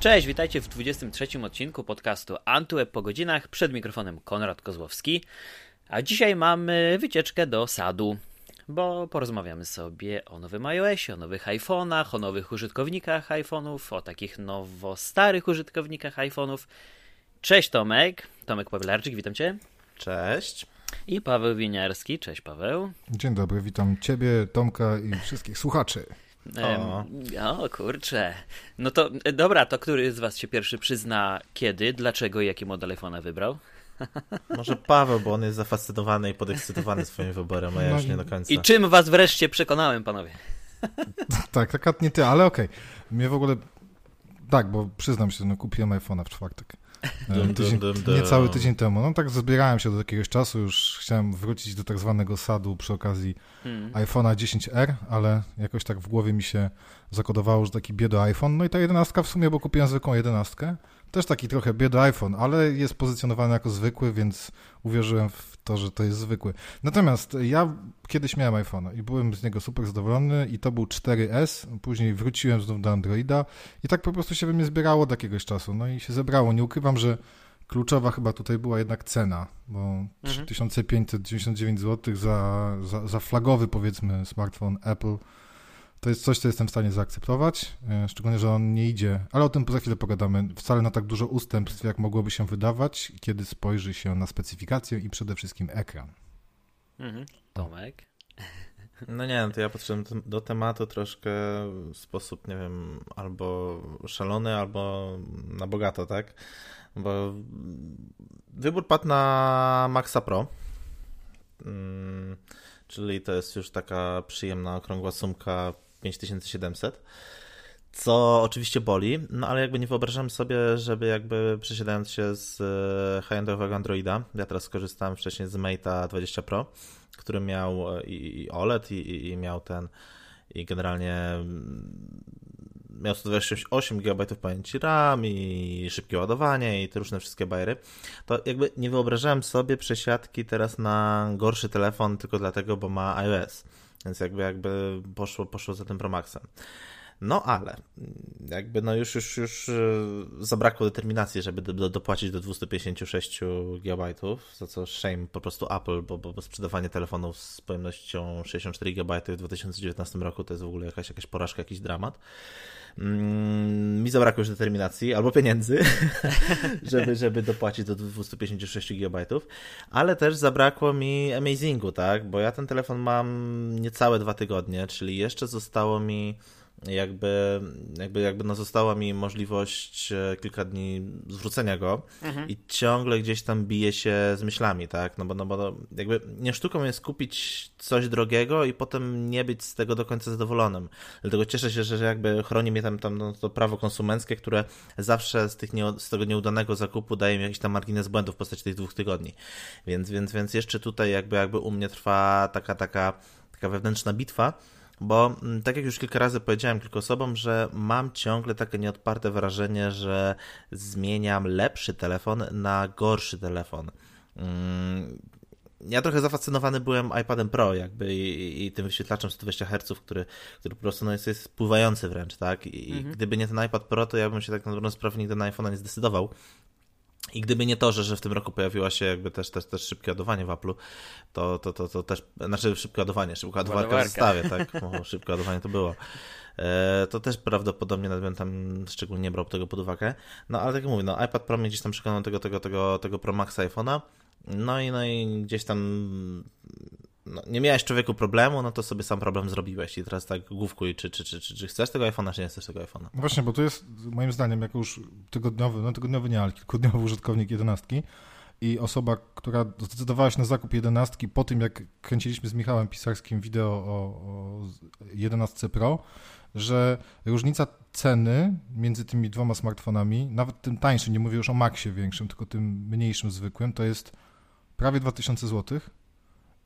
Cześć, witajcie w 23 odcinku podcastu Antweb po godzinach. Przed mikrofonem Konrad Kozłowski. A dzisiaj mamy wycieczkę do sadu, bo porozmawiamy sobie o nowym iOSie, o nowych iPhone'ach, o nowych użytkownikach iPhone'ów, o takich nowo starych użytkownikach iPhone'ów. Cześć Tomek, Tomek Pawlarczyk, witam Cię. Cześć. I Paweł Winiarski, cześć Paweł. Dzień dobry, witam Ciebie, Tomka i wszystkich słuchaczy. O. o kurczę. No to dobra, to który z was się pierwszy przyzna kiedy, dlaczego i jaki model iPhone'a wybrał? Może Paweł, bo on jest zafascynowany i podekscytowany swoim wyborem, a ja no już nie do końca. I czym was wreszcie przekonałem, panowie? tak, tak nie ty, ale okej. Okay. Mnie w ogóle... Tak, bo przyznam się, no kupiłem iPhone'a w czwartek. Tydzień, niecały tydzień temu. No tak zbierałem się do jakiegoś czasu, już chciałem wrócić do tak zwanego sadu przy okazji hmm. iPhone'a 10R, ale jakoś tak w głowie mi się zakodowało, że taki biedo iPhone. No i ta jedenastka w sumie, bo kupiłem zwykłą jedenastkę. Też taki trochę biedo iPhone, ale jest pozycjonowany jako zwykły, więc uwierzyłem w to, że to jest zwykły. Natomiast ja kiedyś miałem iPhone'a i byłem z niego super zadowolony i to był 4S, później wróciłem znów do Androida i tak po prostu się we mnie zbierało od jakiegoś czasu. No i się zebrało. Nie ukrywam, że kluczowa chyba tutaj była jednak cena, bo mhm. 3599 zł za, za, za flagowy powiedzmy smartfon Apple to jest coś, co jestem w stanie zaakceptować, e, szczególnie, że on nie idzie, ale o tym za chwilę pogadamy, wcale na tak dużo ustępstw, jak mogłoby się wydawać, kiedy spojrzy się na specyfikację i przede wszystkim ekran. Mhm. Tomek? No nie, no to ja podszedłem do tematu troszkę w sposób, nie wiem, albo szalony, albo na bogato, tak? Bo wybór padł na Maxa Pro, hmm, czyli to jest już taka przyjemna, okrągła sumka 5700. Co oczywiście boli, no ale jakby nie wyobrażam sobie, żeby jakby przesiadając się z e, high-endowego Androida, ja teraz skorzystałem wcześniej z Mate'a 20 Pro, który miał e, i OLED i, i miał ten i generalnie mm, miał 128 GB pamięci RAM i szybkie ładowanie i te różne wszystkie bajery, to jakby nie wyobrażałem sobie przesiadki teraz na gorszy telefon tylko dlatego, bo ma iOS. Więc jakby, jakby poszło, poszło za tym Pro Maxem. No ale jakby no już, już, już e, zabrakło determinacji, żeby do, do, dopłacić do 256 GB, za co shame po prostu Apple, bo, bo, bo sprzedawanie telefonów z pojemnością 64 GB w 2019 roku to jest w ogóle jakaś, jakaś porażka, jakiś dramat. Mm, mi zabrakło już determinacji albo pieniędzy, żeby, żeby dopłacić do 256 GB, ale też zabrakło mi amazingu, tak? Bo ja ten telefon mam niecałe dwa tygodnie, czyli jeszcze zostało mi jakby, jakby, jakby no została mi możliwość e, kilka dni zwrócenia go mhm. i ciągle gdzieś tam bije się z myślami, tak? No bo, no bo no, jakby nie sztuką jest kupić coś drogiego i potem nie być z tego do końca zadowolonym. Dlatego cieszę się, że jakby chroni mnie tam, tam no, to prawo konsumenckie, które zawsze z, tych nie, z tego nieudanego zakupu daje mi jakiś tam margines błędów w postaci tych dwóch tygodni. Więc, więc, więc jeszcze tutaj jakby, jakby u mnie trwa taka, taka, taka wewnętrzna bitwa, bo mm, tak jak już kilka razy powiedziałem kilku osobom, że mam ciągle takie nieodparte wrażenie, że zmieniam lepszy telefon na gorszy telefon. Mm, ja trochę zafascynowany byłem iPadem Pro jakby i, i tym wyświetlaczem 120 Hz, który, który po prostu no, jest, jest pływający wręcz, tak? I mhm. gdyby nie ten iPad Pro, to ja bym się tak na dobrą sprawę nigdy na iPhone'a nie zdecydował. I gdyby nie to, że, że w tym roku pojawiła się jakby też, też, też szybkie ładowanie w Apple'u, to, to, to, to też, znaczy szybkie ładowanie, szybka ładowarka w zestawie, tak, o, szybkie ładowanie to było. E, to też prawdopodobnie nawet tam szczególnie brał tego pod uwagę. No ale tak jak mówię, no iPad Pro mnie gdzieś tam przekonał tego, tego, tego, tego Pro Max iPhone'a, no i, no i gdzieś tam no, nie miałeś człowieku problemu, no to sobie sam problem zrobiłeś i teraz tak główkuj, czy, czy, czy, czy, czy chcesz tego iPhone'a, czy nie chcesz tego iPhone'a. Właśnie, bo to jest moim zdaniem jako już tygodniowy, no tygodniowy nie, ale kilkudniowy użytkownik jedenastki i osoba, która zdecydowała się na zakup jedenastki po tym, jak kręciliśmy z Michałem Pisarskim wideo o, 11 Pro, że różnica ceny między tymi dwoma smartfonami, nawet tym tańszym, nie mówię już o Maxie większym, tylko tym mniejszym, zwykłym, to jest prawie 2000 złotych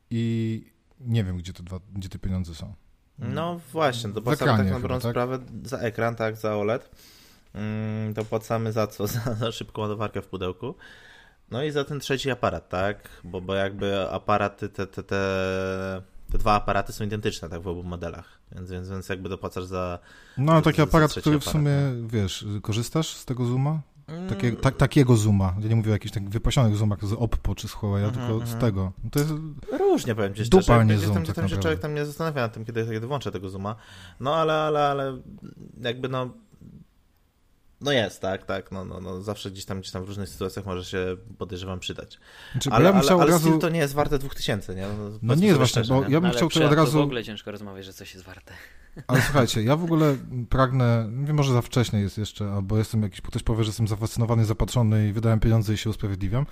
i nie wiem, gdzie te, dwa, gdzie te pieniądze są. No właśnie, to płacamy tak na dobrą tak? sprawę za ekran, tak, za OLED. Mm, to płacamy za co? Za, za szybką ładowarkę w pudełku. No i za ten trzeci aparat, tak? Bo, bo jakby aparaty te, te, te, te dwa aparaty są identyczne tak w obu modelach, więc, więc, więc jakby dopłacasz za... No, taki aparat, który w sumie, aparat, wiesz, korzystasz z tego Zooma? Takie, ta, takiego zooma. Ja nie mówię o jakichś tak wypasionych zoomach z Oppo czy z Huawei, mm tylko z mhm. tego. No to jest Różnie powiem ci szczerze. Dupa, nie zoom, tam, tak tam się człowiek tam nie zastanawia nad tym, kiedy, kiedy włączę tego zooma. No ale, ale, ale jakby no no jest, tak, tak. No, no, no, zawsze gdzieś tam, gdzieś tam w różnych sytuacjach może się podejrzewam przydać. Znaczy, ale, ja ale, ale razu... to nie jest warte 2000, nie? No, no nie jest właśnie, bo ja bym chciał to od razu... w ogóle ciężko rozmawiać, że coś jest warte. Ale słuchajcie, ja w ogóle pragnę, nie wiem, może za wcześnie jest jeszcze, albo jestem jakiś, ktoś powie, że jestem zafascynowany, zapatrzony i wydałem pieniądze i się usprawiedliwiam.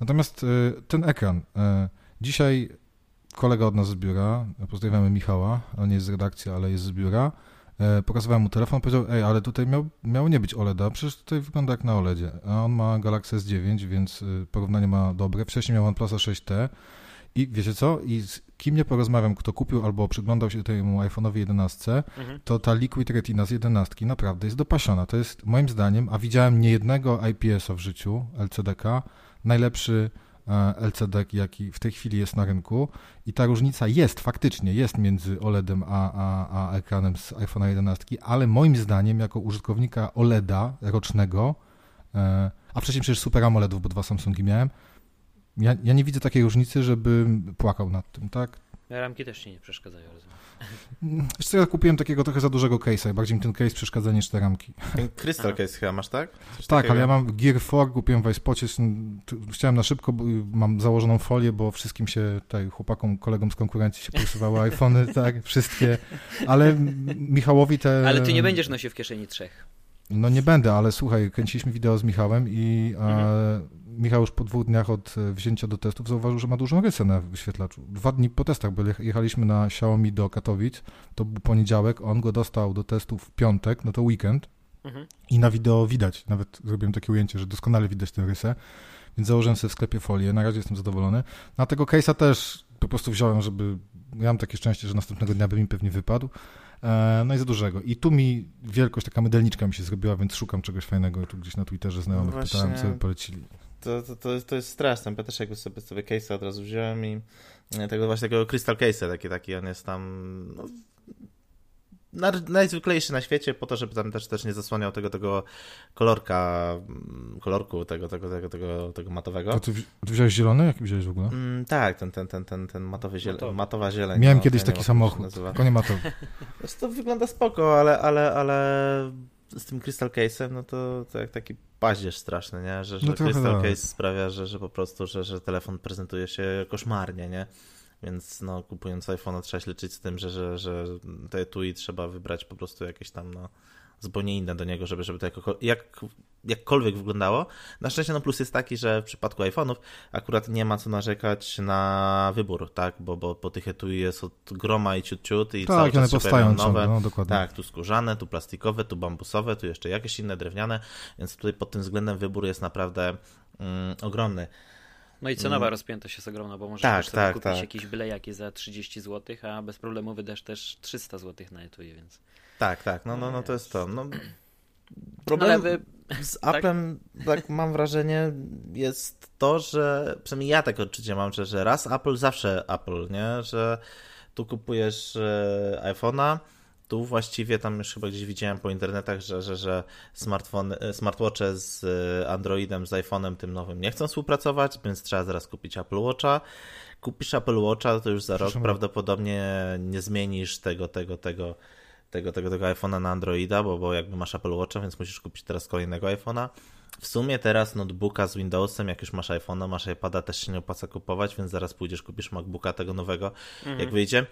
Natomiast y, ten ekran, y, dzisiaj kolega od nas z biura, pozdrawiamy Michała, on nie jest z redakcji, ale jest z biura, pokazywałem mu telefon, powiedział, ej, ale tutaj miał, miało nie być OLEDa, przecież tutaj wygląda jak na OLEDzie, a on ma Galaxy S9, więc porównanie ma dobre, wcześniej miał OnePlusa 6T, i wiecie co? I z kim nie porozmawiam, kto kupił albo przyglądał się temu iPhone'owi 11, mhm. to ta Liquid Retina z 11 naprawdę jest dopasiona. To jest moim zdaniem, a widziałem niejednego IPS-a w życiu, LCDK, najlepszy e, LCD, jaki w tej chwili jest na rynku i ta różnica jest, faktycznie jest między OLEDem a, a, a ekranem z iPhone'a 11, ale moim zdaniem jako użytkownika OLEDa rocznego, e, a wcześniej przecież Super AMOLEDów, bo dwa Samsungi miałem, ja, ja nie widzę takiej różnicy, żebym płakał nad tym, tak? Ramki też ci nie przeszkadzają, rozumiem. Wiesz co, ja kupiłem takiego trochę za dużego case'a bardziej mi ten case przeszkadza niż te ramki. Crystal case chyba masz, tak? Coś tak, takiego? ale ja mam Gear 4, kupiłem w iSpocie, chciałem na szybko, bo mam założoną folię, bo wszystkim się, tutaj chłopakom, kolegom z konkurencji się porysowały iPhony, tak, wszystkie, ale Michałowi te... Ale ty nie będziesz nosił w kieszeni trzech. No nie będę, ale słuchaj, kręciliśmy wideo z Michałem i mhm. Michał już po dwóch dniach od e, wzięcia do testów zauważył, że ma dużą rysę na wyświetlaczu. Dwa dni po testach, bo jechaliśmy na Xiaomi do Katowic, to był poniedziałek, on go dostał do testów w piątek, no to weekend mhm. i na wideo widać, nawet zrobiłem takie ujęcie, że doskonale widać tę rysę, więc założyłem sobie w sklepie folię, na razie jestem zadowolony. Na tego case'a też po prostu wziąłem, żeby, ja mam takie szczęście, że następnego dnia by mi pewnie wypadł, e, no i za dużego. I tu mi wielkość, taka mydelniczka mi się zrobiła, więc szukam czegoś fajnego. Tu gdzieś na Twitterze znajomych no pytałem, co by polecili to, to, to, to jest straszne. Ja też jakby sobie, sobie case'a od razu wziąłem i e, tego właśnie takiego crystal case'a, taki, taki on jest tam no, najzwyklejszy na świecie, po to, żeby tam też, też nie zasłaniał tego, tego kolorka, mm, kolorku tego, tego, tego, tego, tego matowego. A ty, ty wziąłeś zielony? Jaki wziąłeś w ogóle? Mm, tak, ten, ten, ten, ten, ten matowy ziel, matowa zieleń. Miałem no, kiedyś taki samochód, tylko nie matowy. to wygląda spoko, ale, ale, ale z tym Crystal Case'em, no to, to jak taki paździerz straszny, nie? Że, że no Crystal tak. Case sprawia, że, że po prostu, że, że telefon prezentuje się koszmarnie, nie? Więc no, kupując iPhone trzeba się liczyć z tym, że, że, że te etui trzeba wybrać po prostu jakieś tam no, zupełnie inne do niego, żeby, żeby to jako, jak, jakkolwiek wyglądało. Na szczęście no plus jest taki, że w przypadku iPhone'ów akurat nie ma co narzekać na wybór, tak, bo, bo po tych etui jest od groma i ciut ciut i tak, cały czas one powstają nowe. No, dokładnie. Tak, tu skórzane, tu plastikowe, tu bambusowe, tu jeszcze jakieś inne drewniane, więc tutaj pod tym względem wybór jest naprawdę mm, ogromny. No i cenowa mm. rozpiętość jest ogromna, bo możesz tak, tak, kupić tak. jakieś byle jakie za 30 zł, a bez problemu wydasz też 300 zł na etui, więc... Tak, tak, no, no, no to jest to. No, problem wy... z tak? Applem, tak mam wrażenie, jest to, że przynajmniej ja tak odczucie mam, że, że raz Apple, zawsze Apple, nie? Że tu kupujesz e, iPhone'a, tu właściwie tam już chyba gdzieś widziałem po internetach, że, że, że smartfon, e, smartwatche z e, Androidem, z iPhone'em tym nowym nie chcą współpracować, więc trzeba zaraz kupić Apple Watcha. Kupisz Apple Watcha, to już za rok prawdopodobnie nie zmienisz tego, tego, tego tego, tego, tego iPhone'a na Androida, bo, bo jakby masz Apple Watcha, więc musisz kupić teraz kolejnego iPhone'a. W sumie teraz notebooka z Windowsem, jak już masz iPhone'a, masz iPada, też się nie opłaca kupować, więc zaraz pójdziesz, kupisz MacBooka tego nowego, mhm. jak wyjdzie.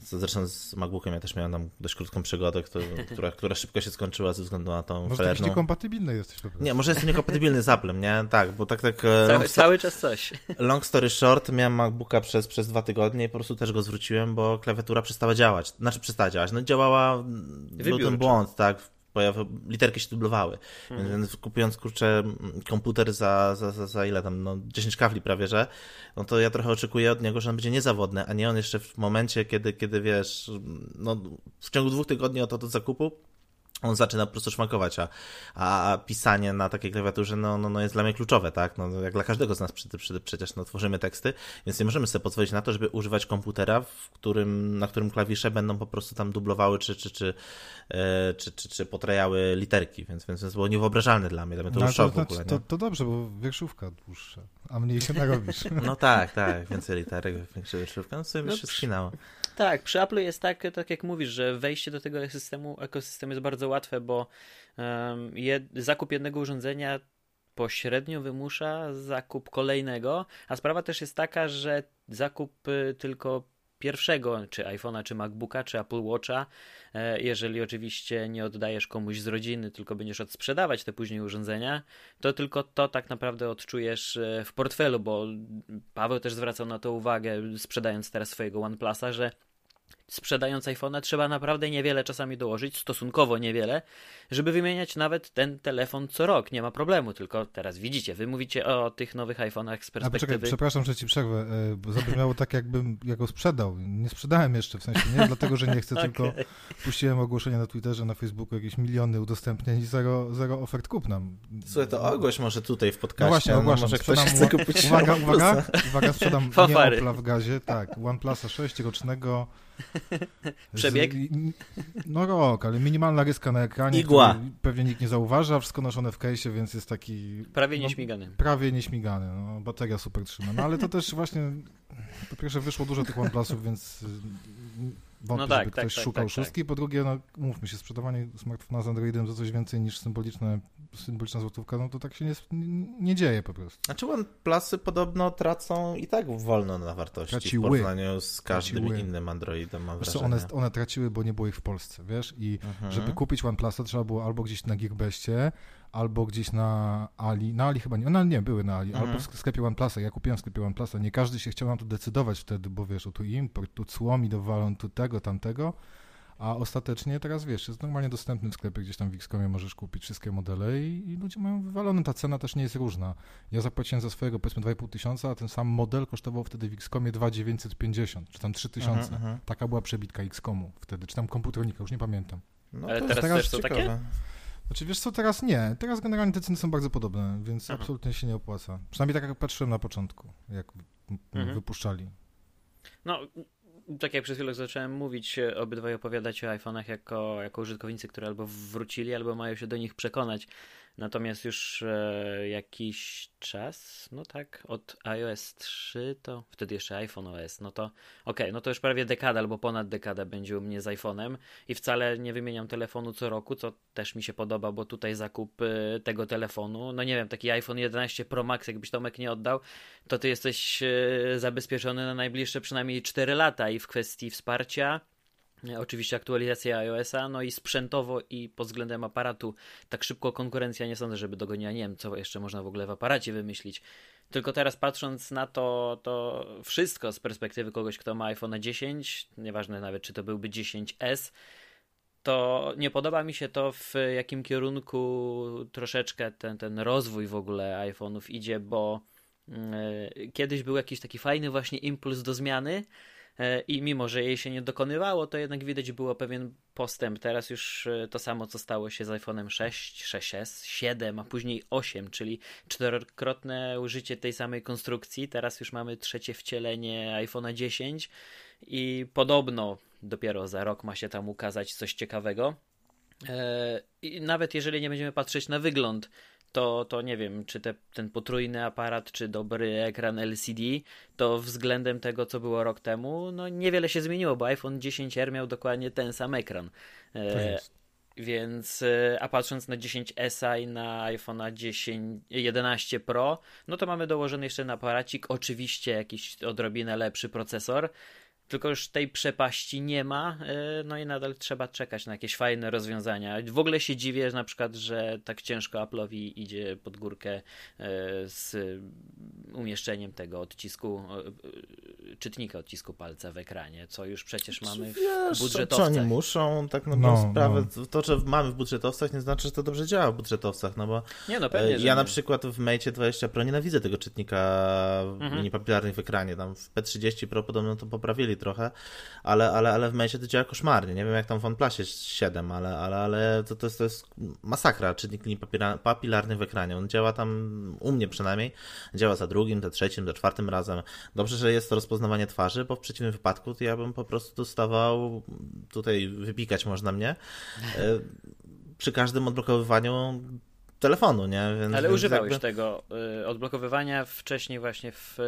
Zresztą z MacBookiem ja też miałem tam dość krótką przygodę, która, która szybko się skończyła ze względu na tą Może felerną... niekompatybilny jesteś po Nie, może jestem niekompatybilny z Applem, nie? Tak, bo tak, tak... E, cały, cały czas coś. Long story short, miałem MacBooka przez, przez dwa tygodnie i po prostu też go zwróciłem, bo klawiatura przestała działać. Znaczy przestała działać, no działała... Wybiórczo. Był ten błąd, tak? Pojawy, literki się dublowały. Mhm. Więc kupując kurczę komputer za, za, za, za, ile tam, no 10 kawli prawie, że, no to ja trochę oczekuję od niego, że on będzie niezawodny, a nie on jeszcze w momencie, kiedy, kiedy wiesz, no w ciągu dwóch tygodni od, od zakupu on zaczyna po prostu szwankować, a, a pisanie na takiej klawiaturze no, no, no jest dla mnie kluczowe, tak? No, jak dla każdego z nas przy, przy, przecież no, tworzymy teksty, więc nie możemy sobie pozwolić na to, żeby używać komputera, w którym, na którym klawisze będą po prostu tam dublowały czy, czy, czy, e, czy, czy, czy potrajały literki, więc, więc to było niewyobrażalne dla mnie, dla mnie to no, już szok to, w ogóle. To, to, dobrze, bo wierszówka dłuższa, a mniej się narobisz. No tak, tak, więcej literek, większa wierszówka, no sobie no, się spinało. Tak, przy Apple jest tak, tak jak mówisz, że wejście do tego ekosystemu, ekosystemu jest bardzo łatwe, bo um, zakup jednego urządzenia pośrednio wymusza zakup kolejnego, a sprawa też jest taka, że zakup y, tylko pierwszego, czy iPhone'a, czy MacBooka, czy Apple Watcha, e, jeżeli oczywiście nie oddajesz komuś z rodziny, tylko będziesz odsprzedawać te później urządzenia, to tylko to tak naprawdę odczujesz e, w portfelu, bo Paweł też zwracał na to uwagę, sprzedając teraz swojego OnePlusa, że sprzedając iPhone'a trzeba naprawdę niewiele czasami dołożyć, stosunkowo niewiele, żeby wymieniać nawet ten telefon co rok. Nie ma problemu, tylko teraz widzicie, wy mówicie o tych nowych iPhone'ach z perspektywy... A poczekaj, przepraszam, że ci przerwę, e, bo zabrzmiało tak, jakbym ja go sprzedał. Nie sprzedałem jeszcze, w sensie nie dlatego, że nie chcę, okay. tylko puściłem ogłoszenie na Twitterze, na Facebooku, jakieś miliony udostępnień i zero, zero ofert kupna. Słuchaj, to ogłoś może tutaj w podcaście. No właśnie, ogłaszam. No może ktoś chce kupić Uwaga, uwaga, uwaga, sprzedam nie Opla w gazie, tak, OnePlusa 6 rocznego Przebieg? no rok, ale minimalna ryska na ekranie. Igła. Pewnie nikt nie zauważa, wszystko noszone w case, więc jest taki... Prawie no, nieśmigany. No, prawie nieśmigany, no, bateria super trzyma. No ale to też właśnie, po pierwsze wyszło dużo tych OnePlusów, więc wątpię, no tak, żeby tak, ktoś tak, szukał tak, tak. szóstki. Po drugie, no mówmy się, sprzedawanie smartfona z Androidem za coś więcej niż symboliczne, symboliczna złotówka, no to tak się nie, nie dzieje po prostu. Znaczy OnePlusy podobno tracą i tak wolno na wartości Traciły. w porównaniu z każdym Traciły. innym Androidem, mam wrażenie. one, one traciły, bo nie było ich w Polsce, wiesz? I mhm. żeby kupić OnePlusa trzeba było albo gdzieś na Geekbestie, albo gdzieś na Ali, na Ali chyba nie, no nie, były na Ali, mhm. albo w sklepie OnePlusa, ja kupiłem w sklepie OnePlusa, nie każdy się chciał na to decydować wtedy, bo wiesz, o tu import, tu cłomi dowalą, tu tego, tamtego, a ostatecznie teraz wiesz, jest normalnie dostępny w sklepie, gdzieś tam w Xcomie możesz kupić wszystkie modele i, i ludzie mają wywalone, ta cena też nie jest różna. Ja zapłaciłem za swojego powiedzmy 2,5 tysiąca, a ten sam model kosztował wtedy w Xcomie 2,950, czy tam 3 tysiące. Mhm, mhm. Taka była przebitka Xcomu wtedy, czy tam komputronika, już nie pamiętam. No, Ale teraz, teraz też są takie? Znaczy wiesz co, teraz nie. Teraz generalnie te ceny są bardzo podobne, więc Aha. absolutnie się nie opłaca. Przynajmniej tak jak patrzyłem na początku, jak mhm. wypuszczali. No, tak jak przed chwilą zacząłem mówić, obydwaj opowiadać o iPhone'ach jako, jako użytkownicy, którzy albo wrócili, albo mają się do nich przekonać. Natomiast już e, jakiś czas, no tak, od iOS 3 to wtedy jeszcze iPhone OS, no to okej, okay, no to już prawie dekada albo ponad dekada będzie u mnie z iPhone'em i wcale nie wymieniam telefonu co roku, co też mi się podoba, bo tutaj zakup e, tego telefonu, no nie wiem, taki iPhone 11 Pro Max, jakbyś Tomek nie oddał, to ty jesteś e, zabezpieczony na najbliższe przynajmniej 4 lata i w kwestii wsparcia Oczywiście aktualizacja iOS-a, no i sprzętowo i pod względem aparatu tak szybko konkurencja nie sądzę, żeby dogoniła. Nie wiem, co jeszcze można w ogóle w aparacie wymyślić. Tylko teraz patrząc na to, to wszystko z perspektywy kogoś, kto ma iPhone 10, nieważne nawet czy to byłby 10S, to nie podoba mi się to, w jakim kierunku troszeczkę ten, ten rozwój w ogóle iPhone'ów idzie, bo yy, kiedyś był jakiś taki fajny właśnie impuls do zmiany, i mimo, że jej się nie dokonywało, to jednak widać było pewien postęp. Teraz już e, to samo, co stało się z iPhone'em 6, 6S, 7, a później 8, czyli czterokrotne użycie tej samej konstrukcji. Teraz już mamy trzecie wcielenie iPhone'a 10 i podobno dopiero za rok ma się tam ukazać coś ciekawego. E, I nawet jeżeli nie będziemy patrzeć na wygląd to, to nie wiem, czy te, ten potrójny aparat, czy dobry ekran LCD, to względem tego, co było rok temu, no niewiele się zmieniło, bo iPhone 10R miał dokładnie ten sam ekran. E, więc, e, a patrząc na 10S i na iPhone'a 10, 11 Pro, no to mamy dołożony jeszcze na aparacik, oczywiście jakiś odrobinę lepszy procesor, tylko już tej przepaści nie ma, e, no i nadal trzeba czekać na jakieś fajne rozwiązania. W ogóle się dziwię na przykład, że tak ciężko Apple'owi idzie pod górkę e, z umieszczeniem tego odcisku, e, czytnika odcisku palca w ekranie, co już przecież mamy Wiesz, w budżetowcach. Co oni muszą, tak na no, sprawę, no. to, że mamy w budżetowcach nie znaczy, że to dobrze działa w budżetowcach, no bo nie, no pewnie, ja na przykład w Mate 20 Pro nienawidzę tego czytnika mhm. papilarnych w ekranie, tam w P30 Pro podobno to poprawili trochę, ale, ale, ale w Mate to działa koszmarnie. Nie wiem jak tam w OnePlusie 7, ale, ale, ale to, to, jest, to jest masakra, czynnik linii papilarnych w ekranie. On działa tam, u mnie przynajmniej, działa za drugim, za trzecim, za czwartym razem. Dobrze, że jest to rozpoznawanie twarzy, bo w przeciwnym wypadku to ja bym po prostu dostawał, tutaj wypikać można mnie, e, przy każdym odblokowywaniu telefonu, nie? Więc, Ale więc używałeś jakby... tego y, odblokowywania wcześniej właśnie w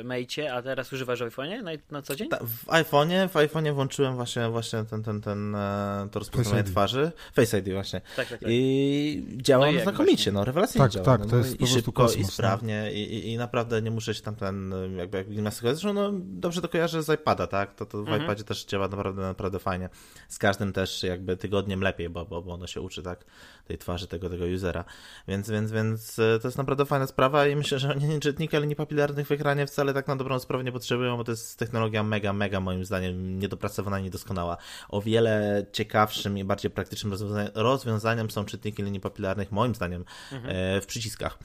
y, Mate, a teraz używasz w iPhone'ie na, na co dzień? Ta, w iPhone'ie, w iPhone'ie włączyłem właśnie, właśnie ten, ten, ten, e, to rozpoznawanie twarzy. Face ID właśnie. Tak, tak, tak. I działa no znakomicie, no rewelacyjnie tak, działa. Tak, no, to jest I szybko, kosmos, i no. sprawnie i, i, i, naprawdę nie muszę się tam ten, jakby jak gimnastykować. Zresztą no, dobrze to kojarzę z iPada, tak? To, to w mhm. iPadzie też działa naprawdę, naprawdę fajnie. Z każdym też jakby tygodniem lepiej, bo, bo, bo ono się uczy, tak? Tej twarzy tego, tego usera. Więc więc, więc, więc e, to jest naprawdę fajna sprawa i myślę, że oni czytnika linii papilarnych w ekranie wcale tak na dobrą sprawę nie potrzebują, bo to jest technologia mega, mega moim zdaniem niedopracowana i niedoskonała. O wiele ciekawszym i bardziej praktycznym rozwiązaniem są czytniki linii papilarnych moim zdaniem mhm. E, w przyciskach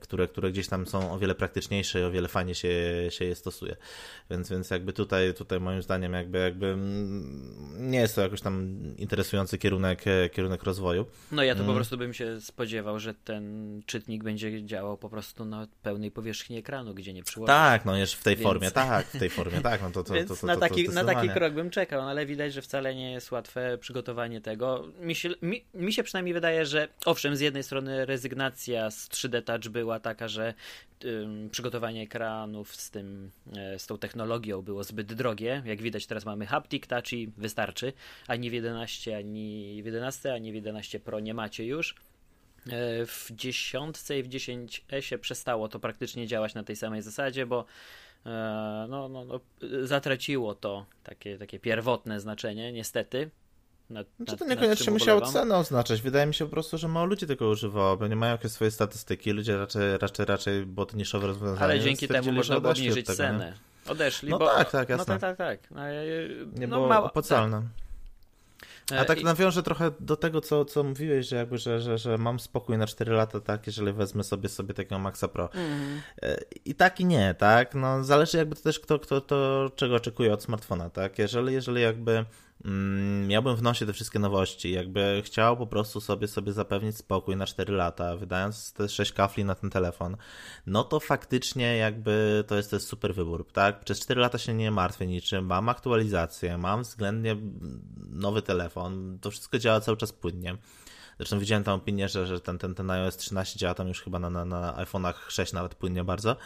które, które gdzieś tam są o wiele praktyczniejsze i o wiele fajnie się, się je stosuje. Więc, więc jakby tutaj, tutaj moim zdaniem jakby, jakby mm, nie jest to jakoś tam interesujący kierunek, kierunek rozwoju. No ja to po mm. prostu bym się spodziewał, że ten czytnik będzie działał po prostu na pełnej powierzchni ekranu, gdzie nie przyłożysz. Tak, no jeszcze w tej Więc... formie, tak, w tej formie, tak. No to, to, Więc to, to, na, taki, na taki krok bym czekał, no ale widać, że wcale nie jest łatwe przygotowanie tego. Mi się, mi, mi się przynajmniej wydaje, że owszem, z jednej strony rezygnacja z 3D Touch była taka, że przygotowanie ekranów z, tym, e, z tą technologią było zbyt drogie. Jak widać, teraz mamy haptic touch i wystarczy. Ani w 11, ani w 11, ani w 11 Pro nie macie już. E, w 10 i w 10S przestało to praktycznie działać na tej samej zasadzie, bo e, no, no, no, zatraciło to takie, takie pierwotne znaczenie, niestety. Nad, znaczy to niekoniecznie musiało cenę oznaczać. Wydaje mi się po prostu, że mało ludzi tego używało, bo nie mają jakieś swoje statystyki. Ludzie raczej, raczej, raczej bo to niszowe rozwiązanie. Ale dzięki temu można było obniżyć tego, cenę. Nie? Odeszli, no bo... tak, tak, jasne. No tak, tak, tak. No, nie no, było mało, opłacalne. Tak. A tak nawiążę trochę do tego, co, co mówiłeś, że jakby, że, że, że mam spokój na 4 lata, tak, jeżeli wezmę sobie sobie takiego Maxa Pro. Mm. I tak i nie, tak, no zależy jakby to też kto, kto to, czego oczekuje od smartfona, tak, jeżeli, jeżeli jakby miałbym w nosie te wszystkie nowości, jakby chciał po prostu sobie sobie zapewnić spokój na 4 lata, wydając te 6 kafli na ten telefon, no to faktycznie jakby to jest, to jest super wybór, tak? Przez 4 lata się nie martwię niczym, mam aktualizację, mam względnie nowy telefon, to wszystko działa cały czas płynnie. Zresztą widziałem tam opinię, że, że ten, ten, ten iOS 13 działa tam już chyba na, na, na iPhone'ach 6 nawet płynnie bardzo.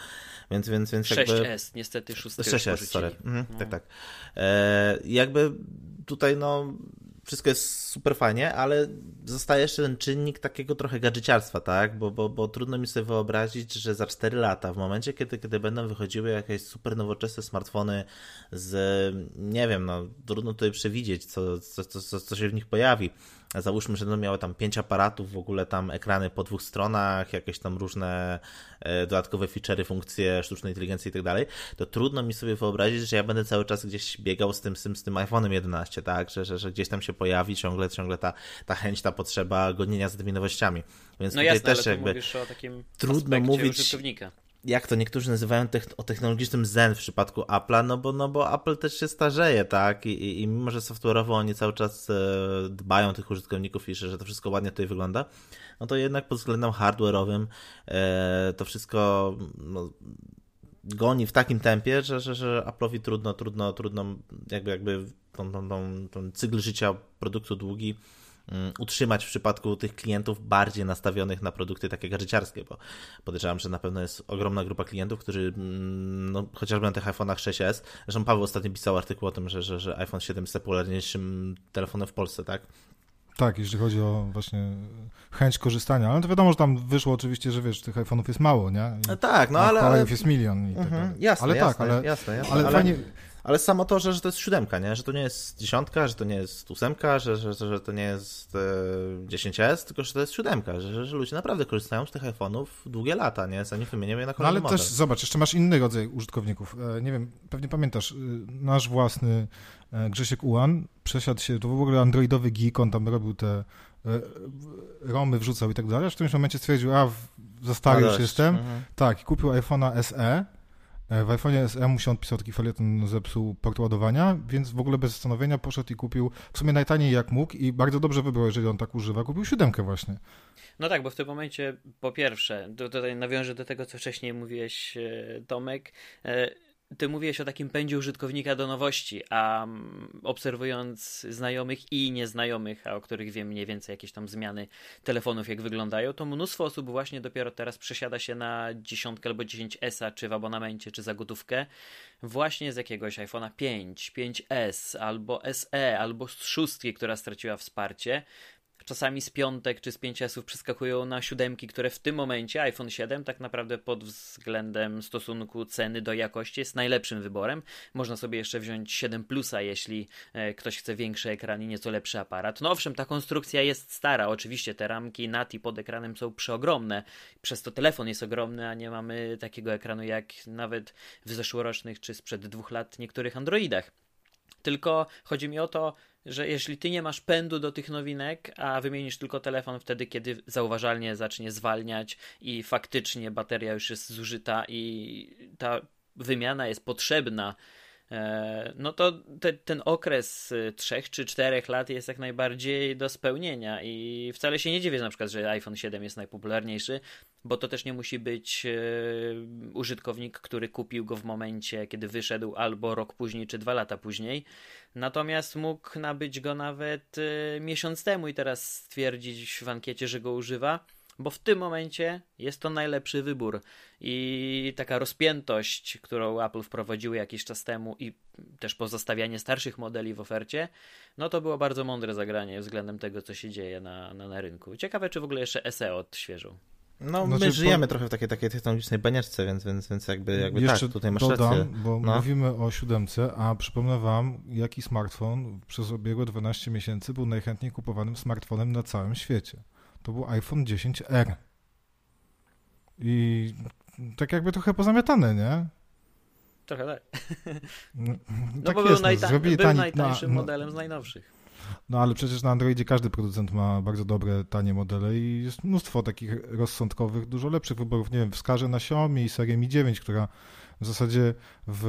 Więc, więc, więc 6S, jakby... niestety 6 6S, sorry. Mhm, no. Tak, tak. E, jakby tutaj no wszystko jest super fajnie, ale zostaje jeszcze ten czynnik takiego trochę gadżeciarstwa, tak? Bo, bo, bo trudno mi sobie wyobrazić, że za 4 lata, w momencie, kiedy, kiedy będą wychodziły jakieś super nowoczesne smartfony z, nie wiem, no trudno tutaj przewidzieć, co, co, co, co się w nich pojawi załóżmy, że będą miały tam pięć aparatów, w ogóle tam ekrany po dwóch stronach, jakieś tam różne e, dodatkowe feature'y, funkcje sztucznej inteligencji i tak dalej, to trudno mi sobie wyobrazić, że ja będę cały czas gdzieś biegał z tym, z tym, z tym iPhone'em 11, tak, że, że, że gdzieś tam się pojawi ciągle, ciągle ta, ta chęć, ta potrzeba gonienia za tymi nowościami. Więc no tutaj jasne, też jakby trudno mówić jak to niektórzy nazywają o technologicznym zen w przypadku Apple'a, no bo, no bo Apple też się starzeje, tak? I, i, i mimo, że software'owo oni cały czas e, dbają tych użytkowników i że to wszystko ładnie tutaj wygląda, no to jednak pod względem hardware'owym e, to wszystko no, goni w takim tempie, że, że, że Apple'owi trudno, trudno, trudno jakby, jakby tą, tą, tą, tą cykl życia produktu długi utrzymać w przypadku tych klientów bardziej nastawionych na produkty takie gadżeciarskie, bo podejrzewam, że na pewno jest ogromna grupa klientów, którzy mm, no, chociażby na tych iPhone'ach 6s, zresztą Paweł ostatnio pisał artykuł o tym, że, że, że iPhone 7 jest najpopularniejszym telefonem w Polsce, tak? Tak, jeśli chodzi o właśnie chęć korzystania, ale to wiadomo, że tam wyszło oczywiście, że wiesz, tych iPhone'ów jest mało, nie? I, tak, no ale... ale... jest milion i tak mhm, Jasne, ale jasne, tak, ale, jasne, jasne, ale, ale fajnie... Ale samo to, że, że to jest siódemka, nie? że to nie jest dziesiątka, że to nie jest ósemka, że, że, że to nie jest e, 10S, tylko że to jest siódemka, że, że ludzie naprawdę korzystają z tych iPhone'ów długie lata, nie? zanim wymienią je na kolejny no, ale też zobacz, jeszcze masz inny rodzaj użytkowników. E, nie wiem, pewnie pamiętasz, e, nasz własny e, Grzesiek Ułan przesiadł się, to w ogóle androidowy geek, on tam robił te e, romy wrzucał i tak dalej, aż w którymś momencie stwierdził, a za stary już jestem, mhm. tak, i kupił iPhone'a SE E, w iPhone'ie SE mu się odpisał taki felieton, zepsuł port ładowania, więc w ogóle bez zastanowienia poszedł i kupił w sumie najtaniej jak mógł i bardzo dobrze wybrał, jeżeli on tak używa. Kupił siódemkę właśnie. No tak, bo w tym momencie po pierwsze, tutaj nawiążę do tego, co wcześniej mówiłeś, e, Tomek, ty mówiłeś o takim pędzie użytkownika do nowości, a mm, obserwując znajomych i nieznajomych, a o których wiem mniej więcej jakieś tam zmiany telefonów, jak wyglądają, to mnóstwo osób właśnie dopiero teraz przesiada się na dziesiątkę albo 10S, czy w abonamencie, czy za gotówkę, właśnie z jakiegoś iPhone'a 5, 5S, albo SE, albo z szóstki, która straciła wsparcie, czasami z piątek czy z 5S przeskakują na siódemki, które w tym momencie iPhone 7 tak naprawdę pod względem stosunku ceny do jakości jest najlepszym wyborem. Można sobie jeszcze wziąć 7 Plusa, jeśli e, ktoś chce większy ekran i nieco lepszy aparat. No owszem, ta konstrukcja jest stara. Oczywiście te ramki NATI pod ekranem są przeogromne. Przez to telefon jest ogromny, a nie mamy takiego ekranu jak nawet w zeszłorocznych czy sprzed dwóch lat niektórych Androidach. Tylko chodzi mi o to, że jeśli ty nie masz pędu do tych nowinek, a wymienisz tylko telefon wtedy, kiedy zauważalnie zacznie zwalniać i faktycznie bateria już jest zużyta i ta wymiana jest potrzebna, no to te, ten okres trzech czy czterech lat jest jak najbardziej do spełnienia i wcale się nie dziwię na przykład, że iPhone 7 jest najpopularniejszy, bo to też nie musi być e, użytkownik, który kupił go w momencie, kiedy wyszedł, albo rok później, czy dwa lata później. Natomiast mógł nabyć go nawet e, miesiąc temu i teraz stwierdzić w ankiecie, że go używa, bo w tym momencie jest to najlepszy wybór. I taka rozpiętość, którą Apple wprowadziły jakiś czas temu i też pozostawianie starszych modeli w ofercie, no to było bardzo mądre zagranie względem tego, co się dzieje na, na, na rynku. Ciekawe, czy w ogóle jeszcze SE odświeżą. No, znaczy, my żyjemy po... trochę w takiej, takiej technologicznej banieczce, więc, więc, więc jakby, jakby Jeszcze tak, tutaj masz dodam, rację. bo no. mówimy o siódemce, a przypomnę wam, jaki smartfon przez ubiegłe 12 miesięcy był najchętniej kupowanym smartfonem na całym świecie. To był iPhone 10R. I tak jakby trochę pozamiatane, nie? Trochę tak. No, no tak bo jest, był, najta- był tani, najtańszym na, modelem z najnowszych. No ale przecież na Androidzie każdy producent ma bardzo dobre, tanie modele i jest mnóstwo takich rozsądkowych, dużo lepszych wyborów. Nie wiem, wskażę na Xiaomi serię Mi 9, która w zasadzie w,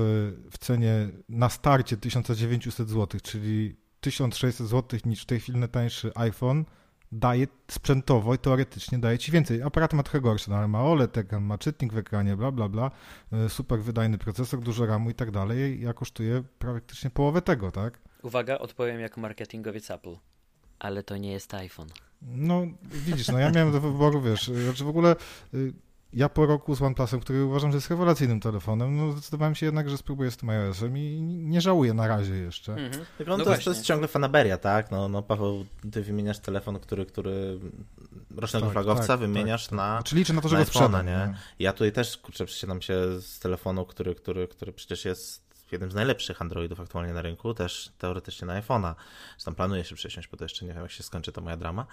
w cenie na starcie 1900 zł, czyli 1600 zł niż w tej chwili najtańszy iPhone, daje sprzętowo i teoretycznie daje ci więcej. Aparat ma trochę gorszy, no ale ma OLED, ma czytnik w ekranie, bla, bla, bla, e, super wydajny procesor, dużo RAMu i tak dalej, ja kosztuje praktycznie połowę tego, tak? Uwaga, odpowiem jako marketingowiec Apple. Ale to nie jest iPhone. No, widzisz, no ja miałem do wyboru, wiesz, znaczy w ogóle y, ja po roku z OnePlusem, który uważam, że jest rewelacyjnym telefonem, no zdecydowałem się jednak, że spróbuję z tym iOS-em i nie żałuję na razie jeszcze. Mhm. No, no to, jest, to, jest, ciągle fanaberia, tak? No, no Paweł, ty wymieniasz telefon, który, który rocznego tak, flagowca tak, wymieniasz tak, na Czyli liczę na to, że go sprzedam, nie? Ja tutaj też, kurczę, przesiadam się z telefonu, który, który, który przecież jest jednym z najlepszych Androidów aktualnie na rynku, też teoretycznie na iPhone'a. Tam planuję się przesiąść, bo to jeszcze nie wiem, jak się skończy ta moja drama.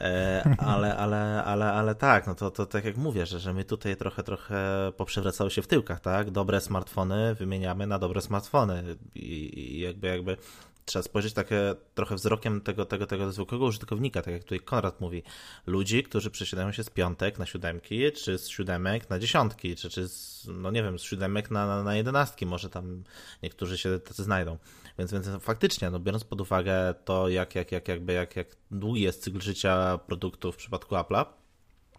E, ale, ale, ale, ale tak, no to, to tak jak mówię, że, że my tutaj trochę, trochę poprzewracało się w tyłkach, tak? Dobre smartfony wymieniamy na dobre smartfony i, i jakby, jakby trzeba spojrzeć takie trochę wzrokiem tego, tego, tego zwykłego użytkownika, tak jak tutaj Konrad mówi, ludzi, którzy przesiadają się z piątek na siódemki, czy z siódemek na dziesiątki, czy, czy z, no nie wiem, z siódemek na, na, na jedenastki, może tam niektórzy się tacy znajdą. Więc, więc faktycznie, no biorąc pod uwagę to, jak, jak, jak, jakby, jak, jak długi jest cykl życia produktu w przypadku Apple'a,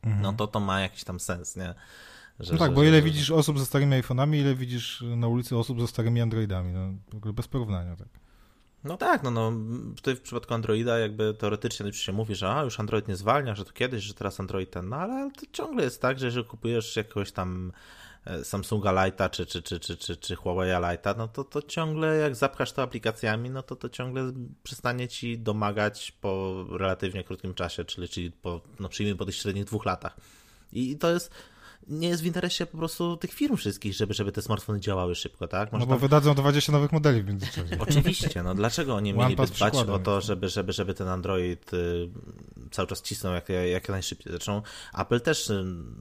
mhm. no to to ma jakiś tam sens, nie? Że, no tak, że, bo ile że... widzisz osób ze starymi iPhone'ami, ile widzisz na ulicy osób ze starymi Androidami, no bez porównania, tak. No tak, no, no tutaj w przypadku Androida jakby teoretycznie się mówi, że a, już Android nie zwalnia, że to kiedyś, że teraz Android ten, no ale to ciągle jest tak, że jeżeli kupujesz jakiegoś tam e, Samsunga Lighta czy, czy, czy, czy, czy, czy Huawei Lighta, no to, to ciągle jak zapchasz to aplikacjami, no to to ciągle przestanie ci domagać po relatywnie krótkim czasie, czyli, czyli po, no przyjmijmy po tych średnich dwóch latach. I to jest nie jest w interesie po prostu tych firm wszystkich, żeby, żeby te smartfony działały szybko, tak? No bo wydadzą 20 nowych modeli w międzyczasie. Oczywiście, no dlaczego oni mieliby dbać o to, żeby, żeby, żeby ten Android y, cały czas cisną jak, jak najszybciej. Zresztą Apple też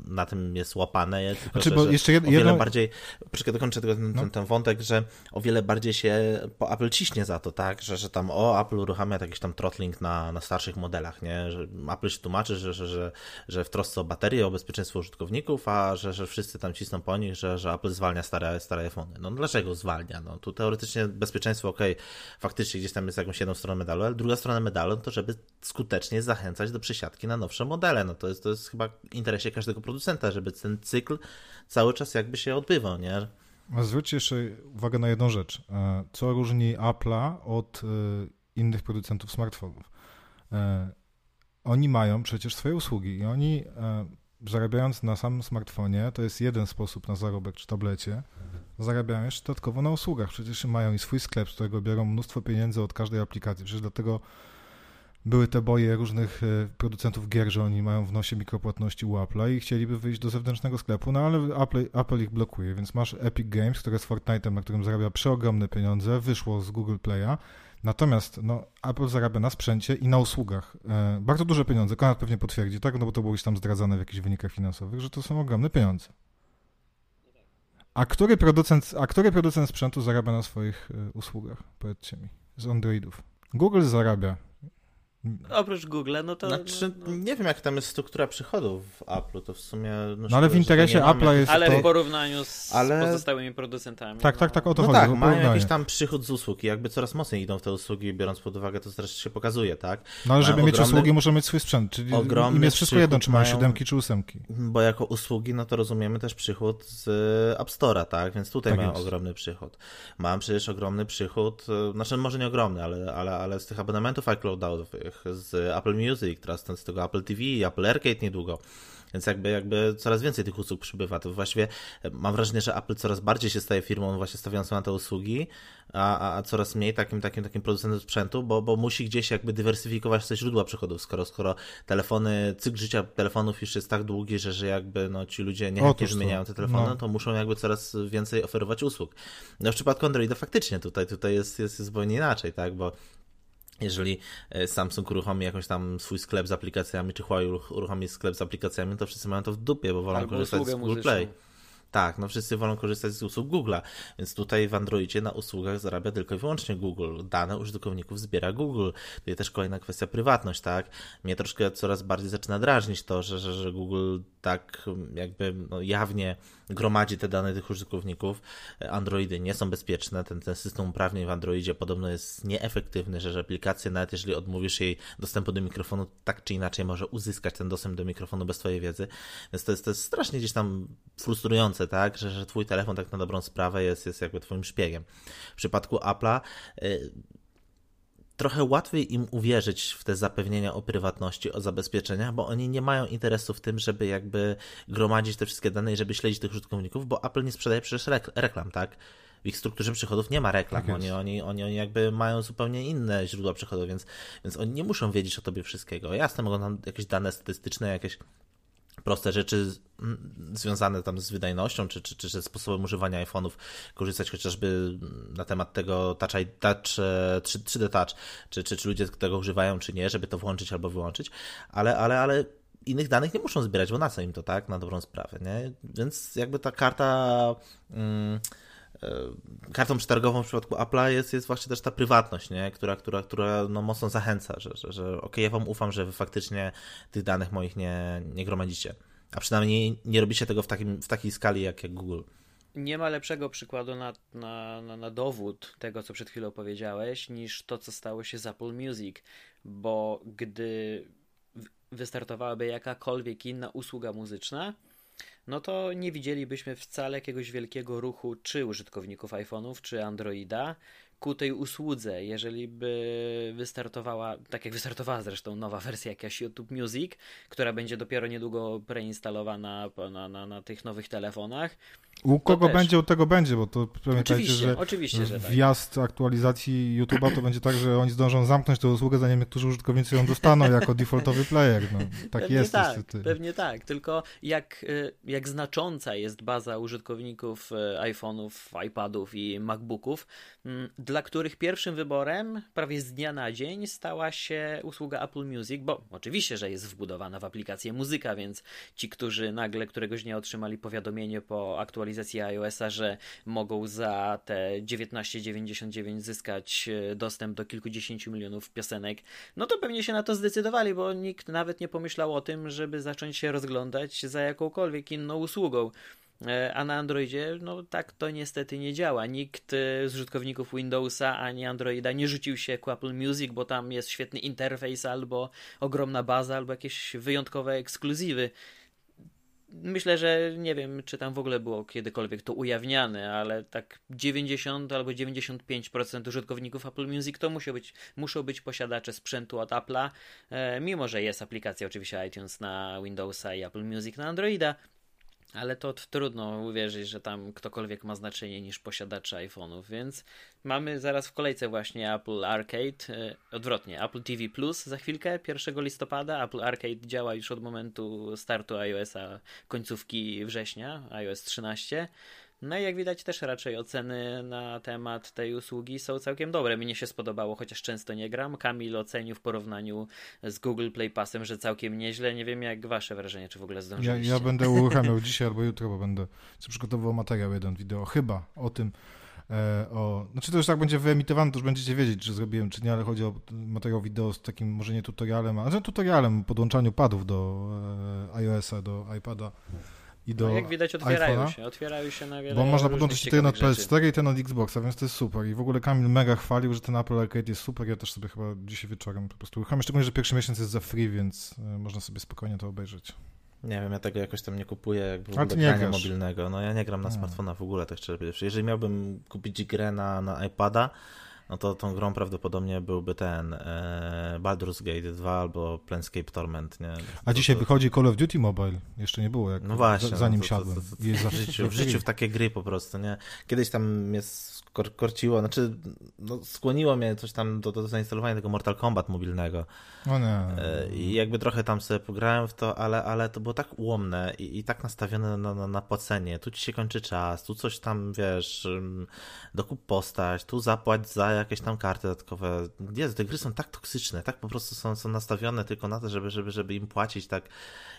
na tym jest łapane, tylko znaczy, że, jeszcze jed, o wiele jedno... bardziej, poczekaj, dokończę tylko ten, no. ten, ten, wątek, że o wiele bardziej się po Apple ciśnie za to, tak, że, że tam o, Apple uruchamia jakiś tam throttling na, na starszych modelach, nie, że Apple się tłumaczy, że, że, że, że w trosce o baterię, o bezpieczeństwo użytkowników, a że, że wszyscy tam cisną po nich, że, że Apple zwalnia stare, stare iPhony. No dlaczego zwalnia? No tu teoretycznie bezpieczeństwo, ok, faktycznie gdzieś tam jest jakąś jedną stroną medalu, ale druga strona medalu to, żeby skutecznie zachęcać do przesiadki na nowsze modele. No to jest, to jest chyba w interesie każdego producenta, żeby ten cykl cały czas jakby się odbywał, nie? Zwróćcie jeszcze uwagę na jedną rzecz. E, co różni Apple'a od e, innych producentów smartfonów? E, oni mają przecież swoje usługi i oni zarabiając na samym smartfonie, to jest jeden sposób na zarobek czy tablecie, zarabiają jeszcze dodatkowo na usługach. Przecież mają i swój sklep, z którego biorą mnóstwo pieniędzy od każdej aplikacji. Przecież dlatego były te boje różnych e, producentów gier, że oni mają w nosie mikropłatności u Apple'a i chcieliby wyjść do zewnętrznego sklepu, no ale Apple, Apple ich blokuje, więc masz Epic Games, które z Fortnite'em, na którym zarabia przeogromne pieniądze, wyszło z Google Play'a, Natomiast no, Apple zarabia na sprzęcie i na usługach e, bardzo duże pieniądze. Konrad pewnie potwierdzi, tak? No bo to było już tam zdradzane w jakichś wynikach finansowych, że to są ogromne pieniądze. A który producent, a który producent sprzętu zarabia na swoich e, usługach? Powiedzcie mi. Z Androidów. Google zarabia Oprócz Google, no to... Znaczy, no, no. nie wiem, jak tam jest struktura przychodów w Apple, to w sumie... No, no ale w interesie Apple'a jest Ale to... w porównaniu z ale... pozostałymi producentami. Tak, tak, tak, o to no chodzi. tak, mają jakiś tam przychód z usług i jakby coraz mocniej idą w te usługi, biorąc pod uwagę, to zresztą się pokazuje, tak? No ale żeby mają mieć ogromny... usługi, muszą mieć swój sprzęt, czyli im jest wszystko jedno, czy mają siódemki, czy ósemki. Bo jako usługi, no to rozumiemy też przychód z e, App Store'a, tak? Więc tutaj tak mają jest. ogromny przychód. Mam przecież ogromny przychód, e, znaczy może nie ogromny, ale, ale, ale z tych abonamentów iCloudowych, z Apple Music, teraz ten z tego Apple TV, Apple Arcade niedługo. Więc jakby, jakby coraz więcej tych usług przybywa. To właściwie e, mam wrażenie, że Apple coraz bardziej się staje firmą właśnie stawiającą na te usługi, a, a coraz mniej takim, takim, takim producentem sprzętu, bo, bo musi gdzieś jakby dywersyfikować te źródła przychodów, skoro, skoro telefony, cykl życia telefonów już jest tak długi, że, że jakby no, ci ludzie niechętnie wymieniają te telefony, no. to muszą jakby coraz więcej oferować usług. No w przypadku Androida faktycznie tutaj, tutaj jest, jest zupełnie inaczej, tak, bo jeżeli e, Samsung uruchomi jakąś tam swój sklep z aplikacjami, czy Huawei uruchomi sklep z aplikacjami, to wszyscy mają to w dupie, bo wolą Albo korzystać z Google Play. Tak, no wszyscy wolą korzystać z usług Google'a, więc tutaj w Androidzie na usługach zarabia tylko i wyłącznie Google. Dane użytkowników zbiera Google. Tutaj też kolejna kwestia prywatność, tak? Mnie troszkę coraz bardziej zaczyna drażnić to, że, że, że Google tak jakby no, jawnie gromadzi te dane tych użytkowników. Androidy nie są bezpieczne, ten, ten system uprawnień w Androidzie podobno jest nieefektywny, że, aplikacja, nawet jeżeli odmówisz jej dostępu do mikrofonu, tak czy inaczej może uzyskać ten dostęp do mikrofonu bez twojej wiedzy. Więc to jest, to jest strasznie gdzieś tam frustrujące, tak, że, że twój telefon tak na dobrą sprawę jest, jest jakby twoim szpiegiem. W przypadku Apple'a y, trochę łatwiej im uwierzyć w te zapewnienia o prywatności, o zabezpieczenia, bo oni nie mają interesu w tym, żeby jakby gromadzić te wszystkie dane i żeby śledzić tych użytkowników, bo Apple nie sprzedaje przecież reklam, tak? W ich strukturze przychodów nie ma reklam, tak oni, oni, oni, oni jakby mają zupełnie inne źródła przychodów, więc, więc oni nie muszą wiedzieć o tobie wszystkiego. Jasne, mogą nam jakieś dane statystyczne, jakieś proste rzeczy związane tam z wydajnością, czy, czy, czy ze sposobem używania iPhone'ów, korzystać chociażby na temat tego Touch, touch 3D Touch, czy, czy, czy ludzie tego używają, czy nie, żeby to włączyć albo wyłączyć, ale, ale, ale innych danych nie muszą zbierać, bo na co im to, tak, na dobrą sprawę, nie? Więc jakby ta karta... Mm, kartą przetargową w przypadku Apple'a jest, jest właśnie też ta prywatność, nie? która, która, która no mocno zachęca, że, że, że ok, ja wam ufam, że wy faktycznie tych danych moich nie, nie gromadzicie. A przynajmniej nie robicie tego w, takim, w takiej skali jak, jak Google. Nie ma lepszego przykładu na, na, na, na dowód tego, co przed chwilą powiedziałeś, niż to, co stało się z Apple Music, bo gdy wystartowałaby jakakolwiek inna usługa muzyczna, no to nie widzielibyśmy wcale jakiegoś wielkiego ruchu czy użytkowników iPhone'ów, czy Androida ku tej usłudze. Jeżeli by wystartowała, tak jak wystartowała zresztą nowa wersja jakaś YouTube Music, która będzie dopiero niedługo preinstalowana na, na, na tych nowych telefonach, u kogo też. będzie, u tego będzie, bo to pamiętajcie, że oczywiście, że tak. wjazd aktualizacji YouTube'a to będzie tak, że oni zdążą zamknąć tę usługę, zanim niektórzy użytkownicy ją dostaną jako defaultowy player. No, tak pewnie jest tak, niestety. Pewnie tak, tylko jak, y, jak znacząca jest baza użytkowników y, iPhone'ów, iPadów i MacBooków, mm, dla których pierwszym wyborem prawie z dnia na dzień stała się usługa Apple Music, bo oczywiście, że jest wbudowana w aplikację muzyka, więc ci, którzy nagle któregoś dnia otrzymali powiadomienie po aktualizacji iOS-a, że mogą za te 19,99 zyskać e, dostęp do kilkudziesięciu milionów piosenek, no to pewnie się na to zdecydowali, bo nikt nawet nie pomyślał o tym, żeby zacząć się rozglądać za jakąkolwiek inną usługą. E, a na Androidzie, no tak to niestety nie działa. Nikt e, z użytkowników Windowsa ani Androida nie rzucił się ku Apple Music, bo tam jest świetny interfejs, albo ogromna baza, albo jakieś wyjątkowe ekskluzywy. Myślę, że nie wiem, czy tam w ogóle było kiedykolwiek to ujawniane, ale tak 90 albo 95% użytkowników Apple Music to muszą być, muszą być posiadacze sprzętu od Apple'a, e, mimo że jest aplikacja oczywiście iTunes na Windowsa i Apple Music na Androida, ale to trudno uwierzyć, że tam ktokolwiek ma znaczenie niż posiadacze iPhone'ów, więc mamy zaraz w kolejce właśnie Apple Arcade, e, odwrotnie, Apple TV Plus za chwilkę, 1 listopada. Apple Arcade działa już od momentu startu iOS-a końcówki września, iOS 13. No i jak widać też raczej oceny na temat tej usługi są całkiem dobre. Mnie się spodobało, chociaż często nie gram. Kamil ocenił w porównaniu z Google Play Passem, że całkiem nieźle. Nie wiem jak wasze wrażenie, czy w ogóle zdążyliście. Ja, ja będę uruchamiał dzisiaj albo jutro, bo będę przygotowywał materiał jeden wideo, chyba o tym, e, o, znaczy to już tak będzie wyemitowane, to już będziecie wiedzieć, czy zrobiłem, czy nie, ale chodzi o materiał wideo z takim może nie tutorialem, ale tutorialem podłączaniu padów do e, iOS-a, do iPada i do no, jak widać otwierają iPhone'a, się, otwierają się na wiele Bo można podłączyć ten od PS4 i ten od Xboxa, więc to jest super. I w ogóle Kamil mega chwalił, że ten Apple Arcade jest super. Ja też sobie chyba dzisiaj wieczorem po prostu uruchamiam. Szczególnie, że pierwszy miesiąc jest za free, więc e, można sobie spokojnie to obejrzeć. Nie wiem, ja tego jakoś tam nie kupuję jakby w ogóle grania mobilnego. No ja nie gram na smartfona w ogóle, tak szczerze powiedziawszy. Jeżeli miałbym kupić grę na, na iPada, no to tą grą prawdopodobnie byłby ten e, Baldur's Gate 2 albo Planescape Torment, nie? A dzisiaj to... wychodzi Call of Duty Mobile, jeszcze nie było, jak no właśnie, zanim no to, siadłem. To, w, życiu, w życiu w takie gry po prostu, nie? Kiedyś tam jest kor korciło, znaczy no, skłoniło mnie coś tam do, do zainstalowania tego Mortal Kombat mobilnego. O nie. E, I jakby trochę tam sobie pograłem w to, ale, ale to było tak ułomne i, i tak nastawione na, na, na płacenie. Tu ci się kończy czas, tu coś tam, wiesz, dokup postać, tu zapłać za jakieś tam karty dodatkowe. Jezu, te gry są tak toksyczne, tak po prostu są, są nastawione tylko na to, żeby, żeby, żeby im płacić tak.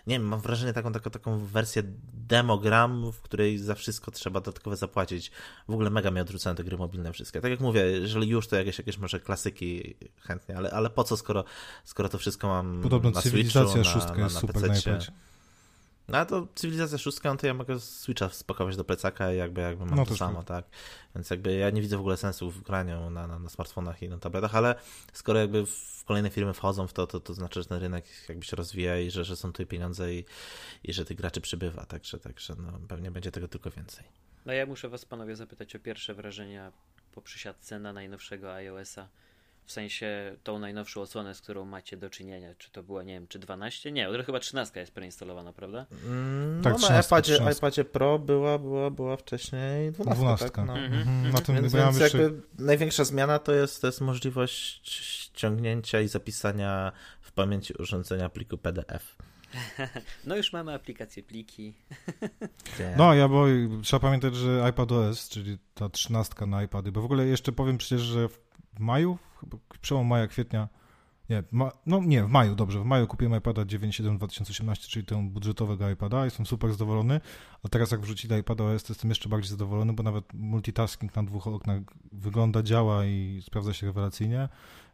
Nie wiem, mam wrażenie taką, taką, taką wersję demogram, w której za wszystko trzeba dodatkowo zapłacić. W ogóle mega mnie odrzucają te gry mobilne wszystkie. Tak jak mówię, jeżeli już, to jakieś, jakieś może klasyki chętnie, ale, ale po co, skoro, skoro to wszystko mam Podobno na Switchu, szóstka na, jest na super na no a to cywilizacja szóstka, no to ja mogę Switcha spakować do plecaka i jakby, jakby mam no, to samo, tak. Więc jakby ja nie widzę w ogóle sensu w graniu na, na, na smartfonach i na tabletach, ale skoro jakby w kolejne firmy wchodzą w to, to, to znaczy, że ten rynek jakby się rozwija i że, że są tutaj pieniądze i, i że tych graczy przybywa, także, także no, pewnie będzie tego tylko więcej. No ja muszę was panowie zapytać o pierwsze wrażenia po przysiadce na najnowszego iOS-a. W sensie tą najnowszą odsłonę, z którą macie do czynienia. Czy to była, nie wiem, czy 12? Nie, chyba 13 jest preinstalowana, prawda? Mm, tak, no, na iPadzie, iPadzie Pro była, była, była wcześniej 12. 12. Tak? No. Mm -hmm. Na tym więc, więc jeszcze... jakby największa zmiana to jest, to jest możliwość ściągnięcia i zapisania w pamięci urządzenia pliku PDF. No już mamy aplikację pliki. No, ja bo trzeba pamiętać, że iPadOS, czyli ta trzynastka na iPady, bo w ogóle jeszcze powiem przecież, że w maju, przełom maja, kwietnia, nie, ma, no nie, w maju, dobrze, w maju kupiłem iPada 9.7 2018, czyli tę budżetowego iPada, jestem super zadowolony, a teraz jak wrzucili iPada OS, to jestem jeszcze bardziej zadowolony, bo nawet multitasking na dwóch oknach wygląda, działa i sprawdza się rewelacyjnie.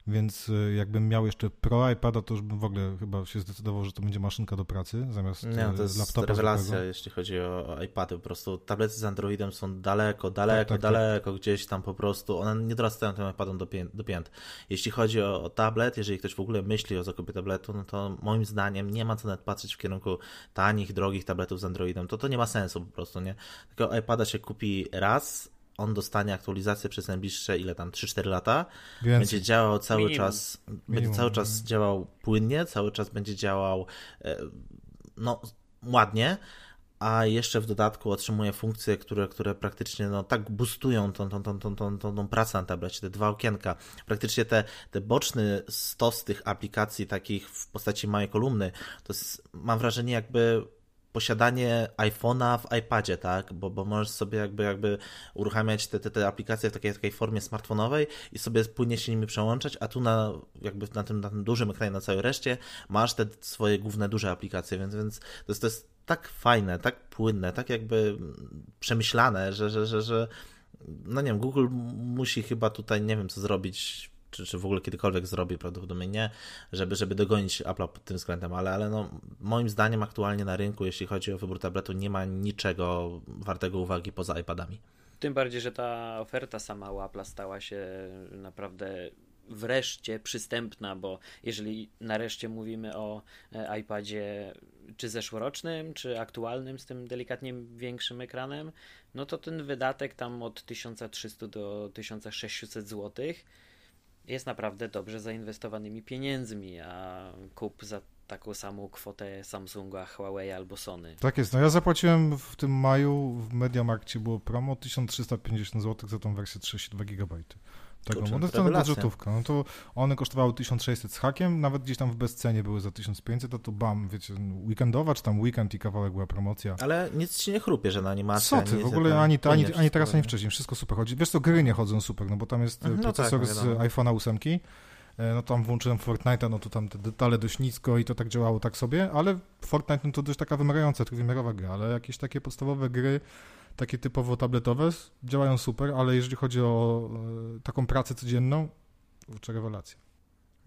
Więc y, jakbym miał jeszcze Pro iPada, to już bym w ogóle chyba się zdecydował, że to będzie maszynka do pracy zamiast no to jest laptopa. rewelacja, zwykłego. jeśli chodzi o, iPady. Po prostu tablety z Androidem są daleko, daleko, tak, tak, tak. daleko tak. gdzieś tam po prostu. One nie dorastają tym iPadom do, pię do pięt. Jeśli chodzi o, o, tablet, jeżeli ktoś w ogóle myśli o zakupie tabletu, no to moim zdaniem nie ma co nawet patrzeć w kierunku tanich, drogich tabletów z Androidem. To to nie ma sensu po prostu, nie? Tylko iPada się kupi raz, on dostanie aktualizację przez najbliższe ile tam 3-4 lata. Więcej. Będzie działał cały Minimum. czas, Minimum. będzie cały czas działał płynnie, cały czas będzie działał e, no ładnie, a jeszcze w dodatku otrzymuje funkcje, które, które praktycznie no, tak boostują tą, tą, tą, tą, tą, tą, tą pracę na tablecie, te dwa okienka. Praktycznie te, te boczny stos tych aplikacji takich w postaci małej kolumny, to jest, mam wrażenie jakby posiadanie iPhone'a w iPadzie, tak? Bo, bo możesz sobie jakby, jakby uruchamiać te, te, te aplikacje w takiej, takiej formie smartfonowej i sobie płynnie się nimi przełączać, a tu na, jakby na, tym, na tym dużym ekranie, na całej reszcie masz te swoje główne duże aplikacje, więc, więc to, jest, to jest tak fajne, tak płynne, tak jakby przemyślane, że, że, że, że no nie wiem, Google musi chyba tutaj, nie wiem co zrobić, czy, czy w ogóle kiedykolwiek zrobi, prawdopodobnie nie, żeby, żeby dogonić Apple pod tym względem, ale, ale no, moim zdaniem aktualnie na rynku, jeśli chodzi o wybór tabletu, nie ma niczego wartego uwagi poza iPadami. Tym bardziej, że ta oferta sama u Apple stała się naprawdę wreszcie przystępna, bo jeżeli nareszcie mówimy o e, iPadzie czy zeszłorocznym, czy aktualnym z tym delikatnie większym ekranem, no to ten wydatek tam od 1300 do 1600 zł jest naprawdę dobrze zainwestowanymi pieniędzmi, a kup za taką samą kwotę Samsunga, Huawei albo Sony. Tak jest. No ja zapłaciłem w tym maju w Mediamarkcie było promo 1350 zł za tą wersję 32 GB tego modelu, to budżetówka. No to one kosztowały 1600 z hakiem, nawet gdzieś tam w bezcenie były za 1500, to to bam, wiecie, weekendowa, czy tam weekend i kawałek była promocja. Ale nic ci nie chrupie, że na animacji. Co ty, w ogóle ani, ani, ani teraz, ani wcześniej, wszystko super chodzi. Wiesz co, gry nie chodzą super, no bo tam jest mhm, no procesor tak, no z iPhone'a 8, e, no tam włączyłem Fortnite'a, no to tam te detale dość nisko i to tak działało tak sobie, ale Fortnite no to dość taka wymagająca, trójwymiarowa gra, ale jakieś takie podstawowe gry takie typowo tabletowe działają super, ale jeżeli chodzi o e, taką pracę codzienną, to rewelacja.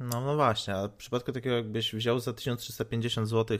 No, no właśnie, a w przypadku takiego jakbyś wziął za 1350 zł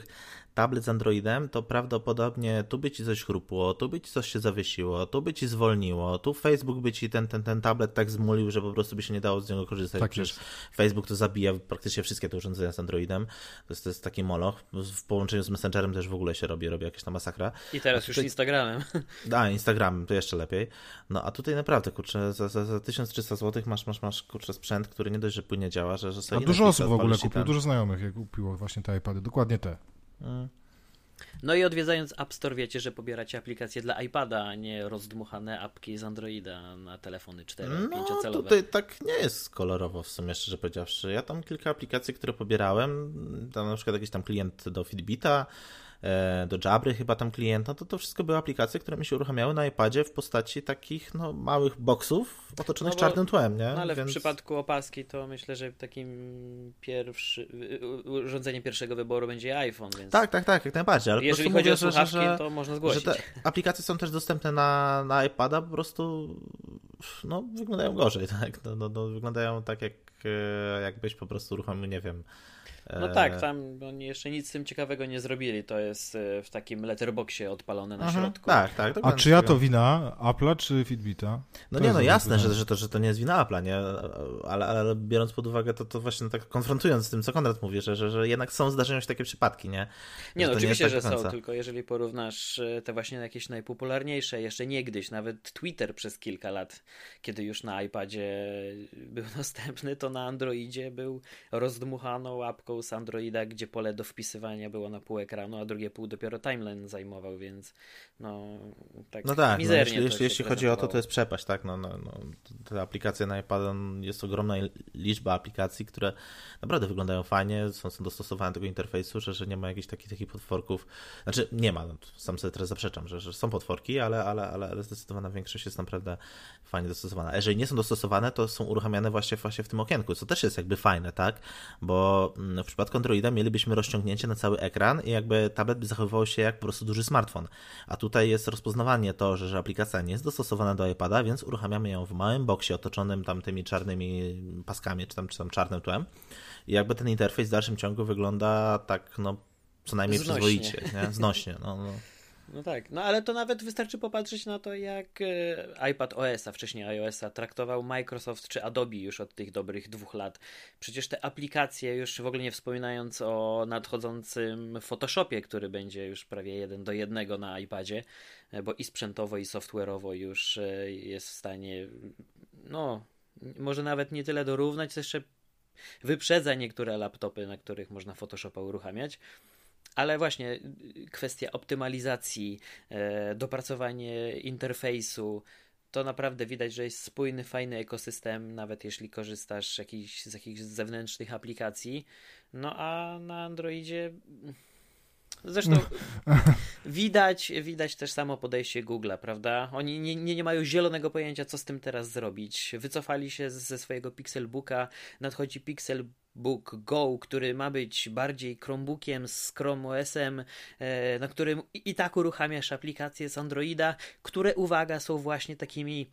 tablet z Androidem, to prawdopodobnie tu by ci coś chrupło, tu by ci coś się zawiesiło, tu by ci zwolniło, tu Facebook by ci ten, ten, ten tablet tak zmulił, że po prostu by się nie dało z niego korzystać. Tak Przecież jest. Facebook to zabija praktycznie wszystkie te urządzenia z Androidem. To jest, to jest taki moloch. W połączeniu z Messengerem też w ogóle się robi, robi jakaś tam masakra. I teraz już Instagramem. Da, Instagramem, to jeszcze lepiej. No a tutaj naprawdę, kurczę, za, za, za 1300 zł masz, masz, masz kurczę sprzęt, który nie dość, że płynnie działa, że, że a dużo osób w ogóle kupiło, dużo znajomych jak kupiło właśnie te iPady, dokładnie te. Mm. No i odwiedzając App Store wiecie, że pobieracie aplikacje dla iPada, a nie rozdmuchane apki z Androida na telefony 4-5 no, celowe. tutaj tak nie jest kolorowo w sumie, szczerze powiedziawszy. Ja tam kilka aplikacji, które pobierałem, tam na przykład jakiś tam klient do Fitbita, do Jabry chyba tam klient, no to to wszystko były aplikacje, które mi się uruchamiały na iPadzie w postaci takich no, małych boxów otoczonych no bo, czarnym tłem, nie? No ale Więc... w przypadku opaski to myślę, że takim pierwszy, urządzenie pierwszego wyboru będzie iPhone, więc... Tak, tak, tak, jak najbardziej, ale Jeżeli chodzi mówię, o słuchawki, że, to można zgłosić. Że te aplikacje są też dostępne na, na iPada, po prostu no, wyglądają gorzej, tak? No, no, no wyglądają tak, jak e, jakbyś po prostu uruchomił, nie wiem, no tak, e, tam oni jeszcze nic z tym ciekawego nie zrobili. To jest e, w takim letterboxie odpalone na mhm, środku. Tak, tak. A czy ja to wina Apple'a czy Fitbita? No to nie, no jasne, że, że, to, że to nie jest wina Apple'a, nie? Ale, ale biorąc pod uwagę to, to właśnie tak konfrontując z tym, co Konrad mówi, że, że, że jednak są, zdarzają się takie przypadki, nie? Nie, no oczywiście, nie tak że są, tylko jeżeli porównasz e, te właśnie jakieś najpopularniejsze, jeszcze niegdyś, nawet Twitter przez kilka lat, kiedy już na iPadzie był dostępny, to na Androidzie był rozdmuchaną z Androida, gdzie pole do wpisywania było na pół ekranu, a drugie pół dopiero timeline zajmował, więc no tak No tak, no, jeśli, jeśli, jeśli chodzi o to, to jest przepaść, tak, no, no, no te aplikacje na iPada, jest ogromna liczba aplikacji, które naprawdę wyglądają fajnie, są, są dostosowane do tego interfejsu, że, że nie ma jakichś takich, takich potworków, znaczy nie ma, no, sam sobie teraz zaprzeczam, że, że są potworki, ale, ale, ale, ale zdecydowana większość jest naprawdę fajnie dostosowana. A jeżeli nie są dostosowane, to są uruchamiane właśnie, właśnie w tym okienku, co też jest jakby fajne, tak, bo w przypadku Androida mielibyśmy rozciągnięcie na cały ekran i jakby tablet by zachowywał się jak po prostu duży smartfon. A tutaj jest rozpoznawanie to, że, że aplikacja nie jest dostosowana do iPada, więc uruchamiamy ją w małym boksie otoczonym tam tymi czarnymi paskami, czy tam, czy tam czarnym tłem. I jakby ten interfejs w dalszym ciągu wygląda tak, no, co najmniej Znośnie. przyzwoicie, nie? Znośnie. No, no. No tak, no ale to nawet wystarczy popatrzeć na to, jak e, iPad OS, a wcześniej iOS-a traktował Microsoft czy Adobe już od tych dobrych dwóch lat. Przecież te aplikacje, już w ogóle nie wspominając o nadchodzącym Photoshopie, który będzie już prawie jeden do jednego na iPadzie, e, bo i sprzętowo, i software'owo już e, jest w stanie, no, może nawet nie tyle dorównać, co jeszcze wyprzedza niektóre laptopy, na których można Photoshopa uruchamiać. Ale właśnie kwestia optymalizacji, e, dopracowanie interfejsu, to naprawdę widać, że jest spójny, fajny ekosystem, nawet jeśli korzystasz jakiś, z jakichś zewnętrznych aplikacji. No a na Androidzie Zresztą widać, widać też samo podejście Google'a, prawda? Oni nie, nie, nie mają zielonego pojęcia, co z tym teraz zrobić. Wycofali się ze swojego Pixelbooka, nadchodzi Pixelbook Go, który ma być bardziej Chromebookiem z Chrome OS-em, e, na którym i tak uruchamiasz aplikacje z Androida, które, uwaga, są właśnie takimi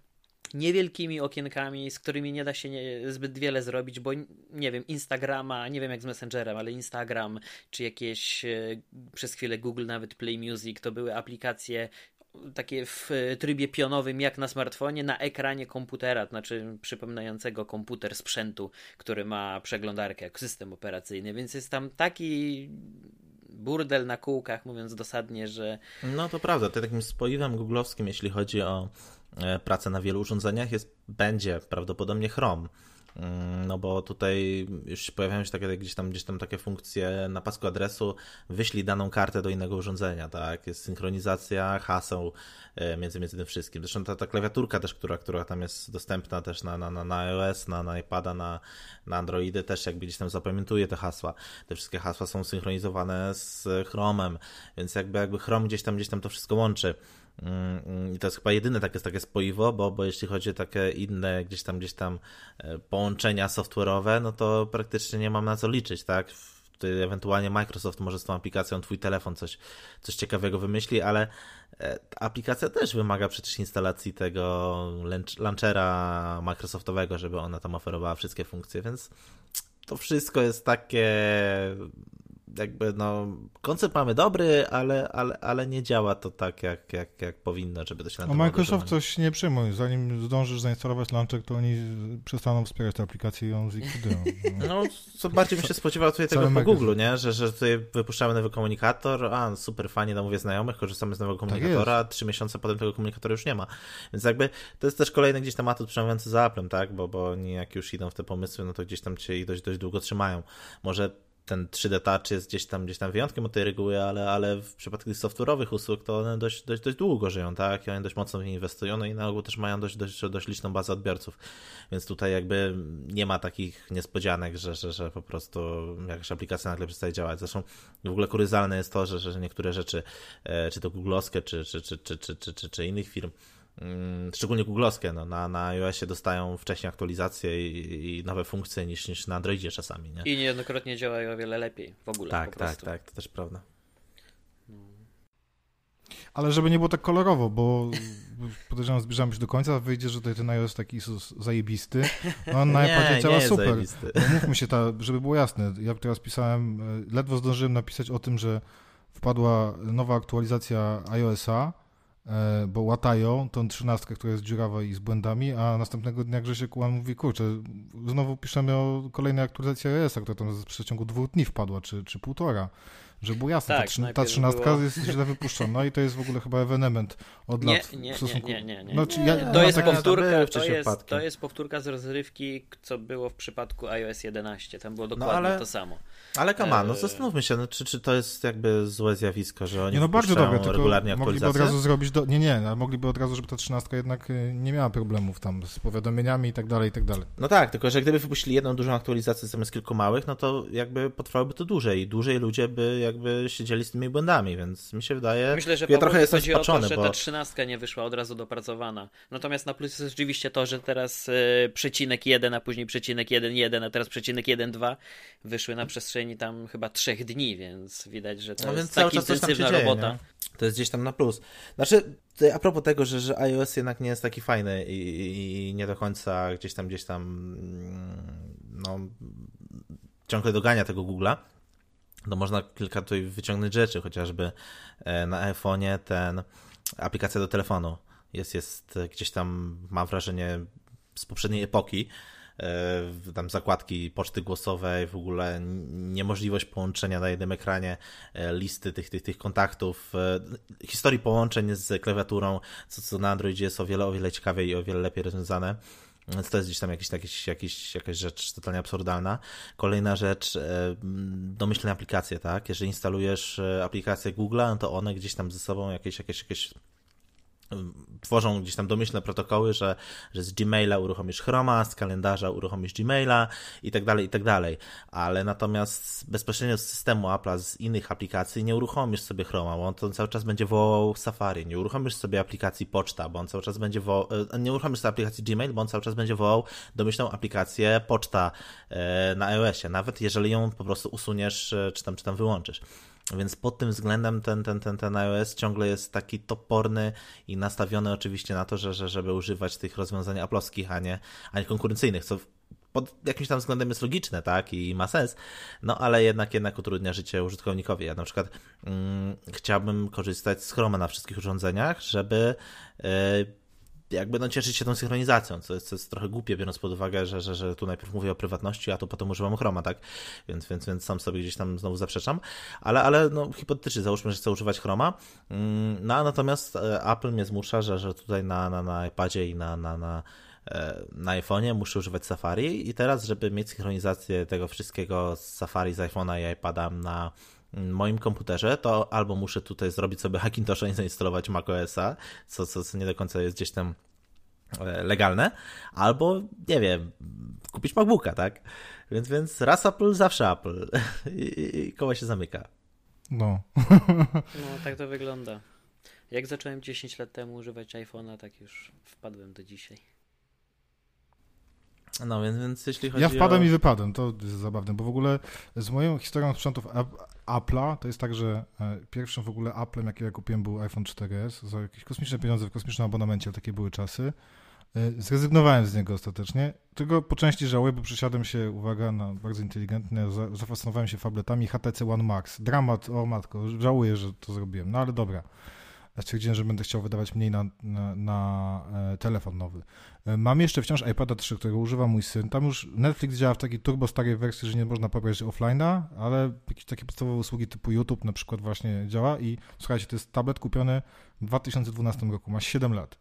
niewielkimi okienkami, z którymi nie da się nie, zbyt wiele zrobić, bo nie wiem, Instagrama, nie wiem jak z Messengerem, ale Instagram, czy jakieś e, przez chwilę Google, nawet Play Music, to były aplikacje takie w trybie pionowym jak na smartfonie, na ekranie komputera, to znaczy przypominającego komputer sprzętu, który ma przeglądarkę jak system operacyjny, więc jest tam taki burdel na kółkach, mówiąc dosadnie, że... No to prawda, to takim spoiwem googlowskim, jeśli chodzi o E, pracę na wielu urządzeniach jest, będzie prawdopodobnie Chrome. Mm, no bo tutaj już pojawiają się takie, gdzieś tam, gdzieś tam takie funkcje na pasku adresu, wyślij daną kartę do innego urządzenia, tak? Jest synchronizacja haseł e, między, między tym wszystkim. Zresztą ta, ta klawiaturka też, która, która tam jest dostępna też na, na, na iOS, na, na iPada, na, na Androidy też jakby gdzieś tam zapamiętuje te hasła. Te wszystkie hasła są synchronizowane z Chromem, więc jakby, jakby Chrome gdzieś tam, gdzieś tam to wszystko łączy. Mm, I to jest chyba jedyne takie, takie spoiwo, bo, bo jeśli chodzi o takie inne gdzieś tam, gdzieś tam e, połączenia software'owe, no to praktycznie nie mam na co liczyć, tak? Ewentualnie Microsoft może z tą aplikacją twój telefon coś, coś ciekawego wymyśli, ale e, aplikacja też wymaga przecież instalacji tego launchera Microsoftowego, żeby ona tam oferowała wszystkie funkcje, więc to wszystko jest takie jakby no, koncept mamy dobry, ale, ale, ale nie działa to tak, jak, jak, jak powinno, żeby to się na Microsoft coś nie przyjmuje. Zanim zdążysz zainstalować launcher, to oni przestaną wspierać tę aplikację i ją zlikwidują. No, no co bardziej bym się spodziewał tutaj tego po Google, nie? Że, że tutaj wypuszczamy nowy komunikator, a super fajnie, namówię znajomych, korzystamy z nowego tak komunikatora, tak trzy miesiące potem tego komunikatora już nie ma. Więc jakby to jest też kolejny gdzieś tam atut przemawiający za Applem, tak? Bo, bo oni jak już idą w te pomysły, no to gdzieś tam cię dość, dość długo trzymają. Może ten 3D Touch jest gdzieś tam, gdzieś tam wyjątkiem od tej reguły, ale, ale w przypadku software'owych usług to one dość, dość, dość długo żyją, tak? I one dość mocno w nie inwestują, no i na ogół też mają dość, dość, dość liczną bazę odbiorców. Więc tutaj jakby nie ma takich niespodzianek, że, że, że po prostu jakaś aplikacja nagle przestaje działać. Zresztą w ogóle kuryzalne jest to, że, że niektóre rzeczy, e, czy to Google czy, czy, czy, czy, czy, czy, czy innych firm, szczególnie googlowskie, no, na, na iOSie dostają wcześniej aktualizacje i, i, nowe funkcje niż, niż na Androidzie czasami. Nie? I niejednokrotnie działają o wiele lepiej w ogóle. Tak, tak, tak, to też prawda. Ale żeby nie było tak kolorowo, bo podejrzewam, zbliżamy się do końca, wyjdzie, że tutaj ten iOS taki zajebisty. No, on na iPadzie działa super. No, mówmy się, ta, żeby było jasne, ja teraz pisałem, e, ledwo zdążyłem napisać o tym, że wpadła nowa aktualizacja iOS-a, bo łatają tą trzynastkę, która jest dziurawa i z błędami, a następnego dnia Grzesiek Łan mówi, kurczę, znowu piszemy o kolejnej aktualizacji iOS-a, która tam w przeciągu dwóch dni wpadła, czy, czy półtora żeby było jasne, tak, ta, ta trzynastka było... jest źle wypuszczona i to jest w ogóle chyba ewenement od nie, lat nie, w stosunku... Nie, nie, nie. Znaczy, ja, to, jest powtórka, to, jest, to jest powtórka z rozrywki, co było w przypadku iOS 11. Tam było no, dokładnie no, ale... to samo. Ale kama, no e, zastanówmy się, no, czy, czy to jest jakby złe zjawisko, że oni nie, no bardzo dobre, tylko regularnie mogliby od razu zrobić, do... nie, nie, ale mogliby od razu, żeby ta trzynastka jednak e, nie miała problemów tam z powiadomieniami i tak dalej, i tak dalej. No tak, tylko że gdyby wypuścili jedną dużą aktualizację zamiast kilku małych, no to jakby potrwałoby to dłużej i dłużej ludzie by jakby siedzieli z tymi błędami, więc mi się wydaje, Myślę, że ja trochę jestem spaczony, o to, że bo... ta trzynastka nie wyszła od razu dopracowana. Natomiast na plus jest rzeczywiście to, że teraz y, przecinek 1, a później przecinek 1, 1, a teraz przecinek 1 2 wyszły na przestrzeni tam chyba trzech dni, więc widać, że to no jest tak intensywna robota. To jest gdzieś tam na plus. Znaczy, a propos tego, że, że iOS jednak nie jest taki fajny i, i nie do końca gdzieś tam, gdzieś tam mm, no, ciągle dogania tego Google'a, no można kilka tutaj wyciągnąć rzeczy, chociażby e, na iPhone'ie ten aplikacja do telefonu jest, jest gdzieś tam, mam wrażenie, z poprzedniej epoki, e, tam zakładki poczty głosowej, w ogóle niemożliwość połączenia na jednym ekranie e, listy tych, tych, tych kontaktów, historii połączeń z klawiaturą, co, co na Androidzie jest o wiele, o wiele ciekawiej i o wiele lepiej rozwiązane. Więc to jest gdzieś tam jakiś, jakiś, jakiś, jakaś rzecz totalnie absurdalna. Kolejna rzecz, e, domyślne aplikacje, tak? Jeżeli instalujesz e, aplikację Google'a, no to one gdzieś tam ze sobą jakieś, jakieś, jakieś tworzą gdzieś tam domyślne protokoły, że, że z Gmaila uruchomisz Chroma, z kalendarza uruchomisz Gmaila i tak dalej, i tak dalej. Ale natomiast bezpośrednio z systemu Apple'a, z innych aplikacji nie uruchomisz sobie Chroma, bo on to cały czas będzie wołał Safari. Nie uruchomisz sobie aplikacji Poczta, bo on cały czas będzie wołał, e, nie uruchomisz sobie aplikacji Gmail, bo on cały czas będzie wołał domyślną aplikację Poczta e, na iOSie, nawet jeżeli ją po prostu usuniesz, e, czy tam, czy tam wyłączysz. Więc pod tym względem ten, ten, ten, ten iOS ciągle jest taki toporny i nastawiony oczywiście na to, że, że żeby używać tych rozwiązań aplowskich, a nie, a nie konkurencyjnych, co pod jakimś tam względem jest logiczne, tak, i ma sens, no ale jednak, jednak utrudnia życie użytkownikowi. Ja na przykład mm, chciałbym korzystać z Chroma na wszystkich urządzeniach, żeby yy, jakby no cieszyć się tą synchronizacją, co jest, co jest trochę głupie, biorąc pod uwagę, że, że, że tu najpierw mówię o prywatności, a to potem używam Chroma, tak? Więc, więc, więc sam sobie gdzieś tam znowu zaprzeczam, ale, ale no, hipotetycznie załóżmy, że chcę używać Chroma, mm, no natomiast e, Apple mnie zmusza, że, że tutaj na, na, na iPadzie i na, na, na e, na iPhone'ie muszę używać Safari. I teraz, żeby mieć synchronizację tego wszystkiego z Safari, z iPhone'a i iPada na moim komputerze, to albo muszę tutaj zrobić sobie Hackintosha i zainstalować macOSa, co, co, co nie do końca jest gdzieś tam e, legalne, albo, nie wiem, kupić MacBooka, tak? Więc, więc raz Apple, zawsze Apple. I, i koło się zamyka. No. no, tak to wygląda. Jak zacząłem 10 lat temu używać iPhone'a, tak już wpadłem do dzisiaj. No, więc, więc jeśli chodzi Ja wpadłem o... i wypadłem, to jest zabawne, bo w ogóle z moją historią sprzętów Apple'a to jest tak, że e, pierwszym w ogóle Apple'em, jaki ja kupiłem był iPhone 4S za jakieś kosmiczne pieniądze w kosmicznym abonamencie, ale takie były czasy. E, zrezygnowałem z niego ostatecznie, tylko po części żałuję, bo przesiadłem się, uwaga, na bardzo inteligentne, zafascynowałem się fabletami HTC One Max. Dramat, o matko, żałuję, że to zrobiłem, no ale dobra stwierdziłem, że będę chciał wydawać mniej na, na, na e, telefon nowy. E, mam jeszcze wciąż iPada 3, którego używa mój syn. Tam już Netflix działa w takiej turbo starej wersji, że nie można pobrać offline'a, ale jakieś takie podstawowe usługi typu YouTube na przykład właśnie działa i słuchajcie, to jest tablet kupiony w 2012 roku, ma 7 lat.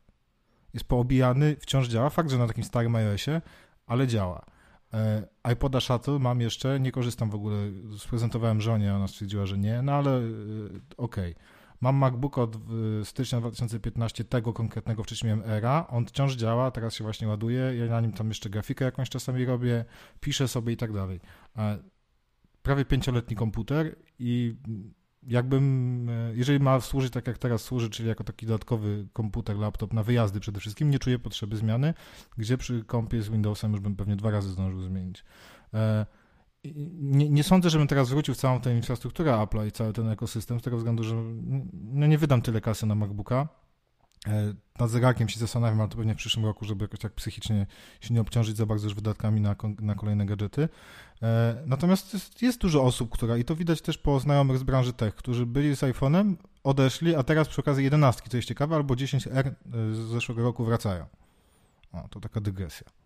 Jest poobijany, wciąż działa. Fakt, że na takim starym iOSie, ale działa. E, iPoda Shuttle mam jeszcze, nie korzystam w ogóle, sprezentowałem żonie, ona stwierdziła, że nie, no ale okej. Okay. Mam MacBook od stycznia 2015, tego konkretnego wcześniej miałem era. On wciąż działa, teraz się właśnie ładuje. Ja na nim tam jeszcze grafikę jakąś czasami robię, piszę sobie i tak dalej. Prawie pięcioletni komputer i jakbym, e, jeżeli ma służyć tak jak teraz służy, czyli jako taki dodatkowy komputer, laptop na wyjazdy przede wszystkim, nie czuję potrzeby zmiany, gdzie przy kompie z Windowsem już bym pewnie dwa razy zdążył zmienić. E, nie, nie, sądzę, żebym teraz zwrócił całą tę infrastrukturę Apple'a i cały ten ekosystem, z tego względu, że no nie wydam tyle kasy na MacBooka. E, nad zegarkiem się zastanawiam, ale to pewnie w przyszłym roku, żeby jakoś tak psychicznie się nie obciążyć za bardzo już wydatkami na, na kolejne gadżety. E, natomiast jest, jest, dużo osób, która, i to widać też po znajomych z branży tech, którzy byli z iPhone'em, odeszli, a teraz przy okazji 11, co jest ciekawe, albo 10R e, z zeszłego roku wracają. O, to taka dygresja.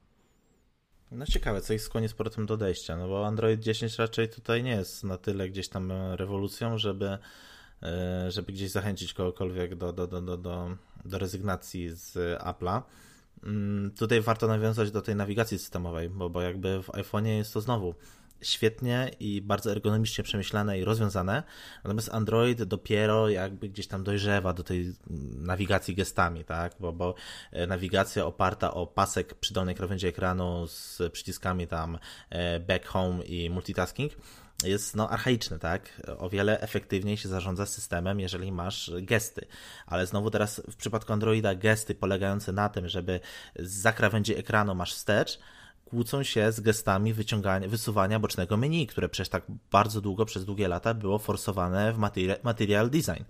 No ciekawe, co ich skłoni z powrotem do odejścia, no bo Android 10 raczej tutaj nie jest na tyle gdzieś tam rewolucją, żeby, e, żeby gdzieś zachęcić kogokolwiek do, do, do, do, do, do rezygnacji z Apple'a. Mm, tutaj warto nawiązać do tej nawigacji systemowej, bo, bo jakby w iPhone'ie jest to znowu świetnie i bardzo ergonomicznie przemyślane i rozwiązane, natomiast Android dopiero jakby gdzieś tam dojrzewa do tej nawigacji gestami, tak, bo, bo e, nawigacja oparta o pasek przy dolnej krawędzi ekranu z przyciskami tam e, back home i multitasking jest no, archaiczny, tak? O wiele efektywniej się zarządza systemem, jeżeli masz gesty. Ale znowu teraz w przypadku Androida gesty polegające na tym, żeby za krawędzi ekranu masz wstecz, kłócą się z gestami wyciągania, wysuwania bocznego menu, które przecież tak bardzo długo, przez długie lata było forsowane w material design.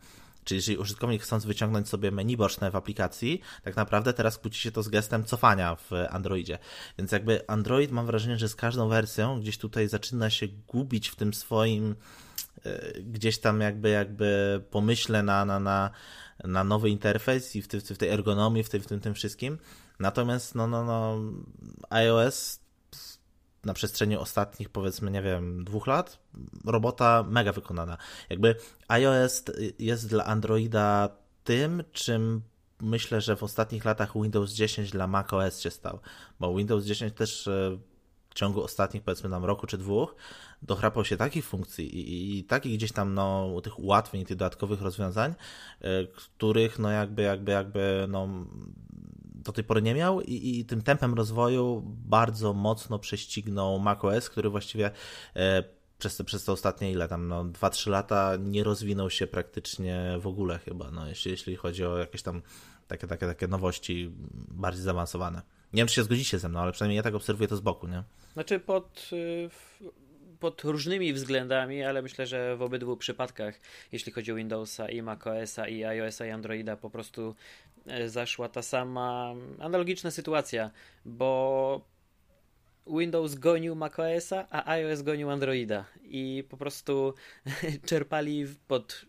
Czyli jeżeli użytkownik chcąc wyciągnąć sobie menu boczne w aplikacji, tak naprawdę teraz kłóci się to z gestem cofania w Androidzie. Więc jakby Android mam wrażenie, że z każdą wersją gdzieś tutaj zaczyna się gubić w tym swoim e, gdzieś tam jakby jakby pomyśle na, na, na, na nowy interfejs i w, ty, w tej ergonomii, w, tym w tym, tym wszystkim. Natomiast no, no, no, iOS na przestrzeni ostatnich, powiedzmy, nie wiem, dwóch lat, robota mega wykonana. Jakby iOS jest dla Androida tym, czym myślę, że w ostatnich latach Windows 10 dla macOS się stał, bo Windows 10 też e, w ciągu ostatnich powiedzmy tam roku czy dwóch dochrapał się takich funkcji i, i takich gdzieś tam no, tych ułatwień, tych dodatkowych rozwiązań, y, których no jakby, jakby, jakby no do tej pory nie miał i, i tym tempem rozwoju bardzo mocno prześcignął macOS, który właściwie e, przez te, przez te ostatnie ile tam, no 2-3 lata nie rozwinął się praktycznie w ogóle chyba, no jeśli, jeśli chodzi o jakieś tam takie, takie, takie nowości bardziej zaawansowane. Nie wiem, czy się zgodzicie ze mną, ale przynajmniej ja tak obserwuję to z boku, nie? Znaczy pod, y, pod różnymi względami, ale myślę, że w obydwu przypadkach, jeśli chodzi o Windowsa i macOSa i iOSa i Androida, po prostu e, zaszła ta sama analogiczna sytuacja, bo Windows gonił macOSa, a iOS gonił Androida i po prostu czerpali pod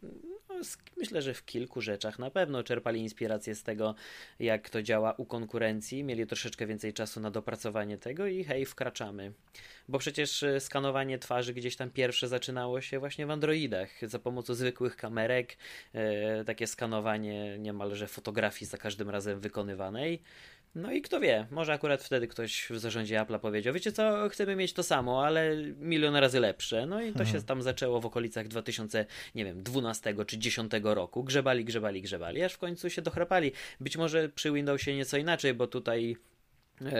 myślę, że w kilku rzeczach na pewno czerpali inspirację z tego, jak to działa u konkurencji, mieli troszeczkę więcej czasu na dopracowanie tego i hej, wkraczamy. Bo przecież e, skanowanie twarzy gdzieś tam pierwsze zaczynało się właśnie w Androidach za pomocą zwykłych kamerek, e, takie skanowanie niemalże fotografii za każdym razem wykonywanej. No i kto wie, może akurat wtedy ktoś w zarządzie Apple'a powiedział, wiecie co, chcemy mieć to samo, ale milion razy lepsze. No i to mhm. się tam zaczęło w okolicach 2000, nie wiem, 12 czy 10 roku. Grzebali, grzebali, grzebali, aż w końcu się dochrapali. Być może przy Windowsie nieco inaczej, bo tutaj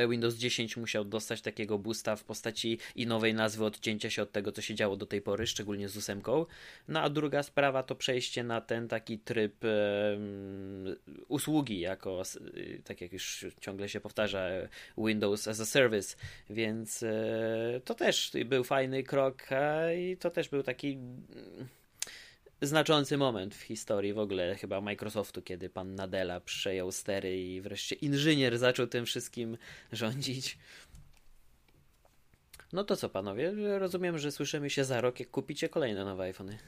Windows 10 musiał dostać takiego boosta w postaci i nowej nazwy odcięcia się od tego, co się działo do tej pory, szczególnie z ósemką. No a druga sprawa to przejście na ten taki tryb usługi, jako, tak jak już ciągle się powtarza, Windows as a Service, więc e, to też był fajny krok i to też był taki znaczący moment w historii w ogóle chyba Microsoftu, kiedy pan Nadella przejął stery i wreszcie inżynier zaczął tym wszystkim rządzić. No to co panowie, rozumiem, że słyszymy się za rok, jak kupicie kolejne nowe iPhony.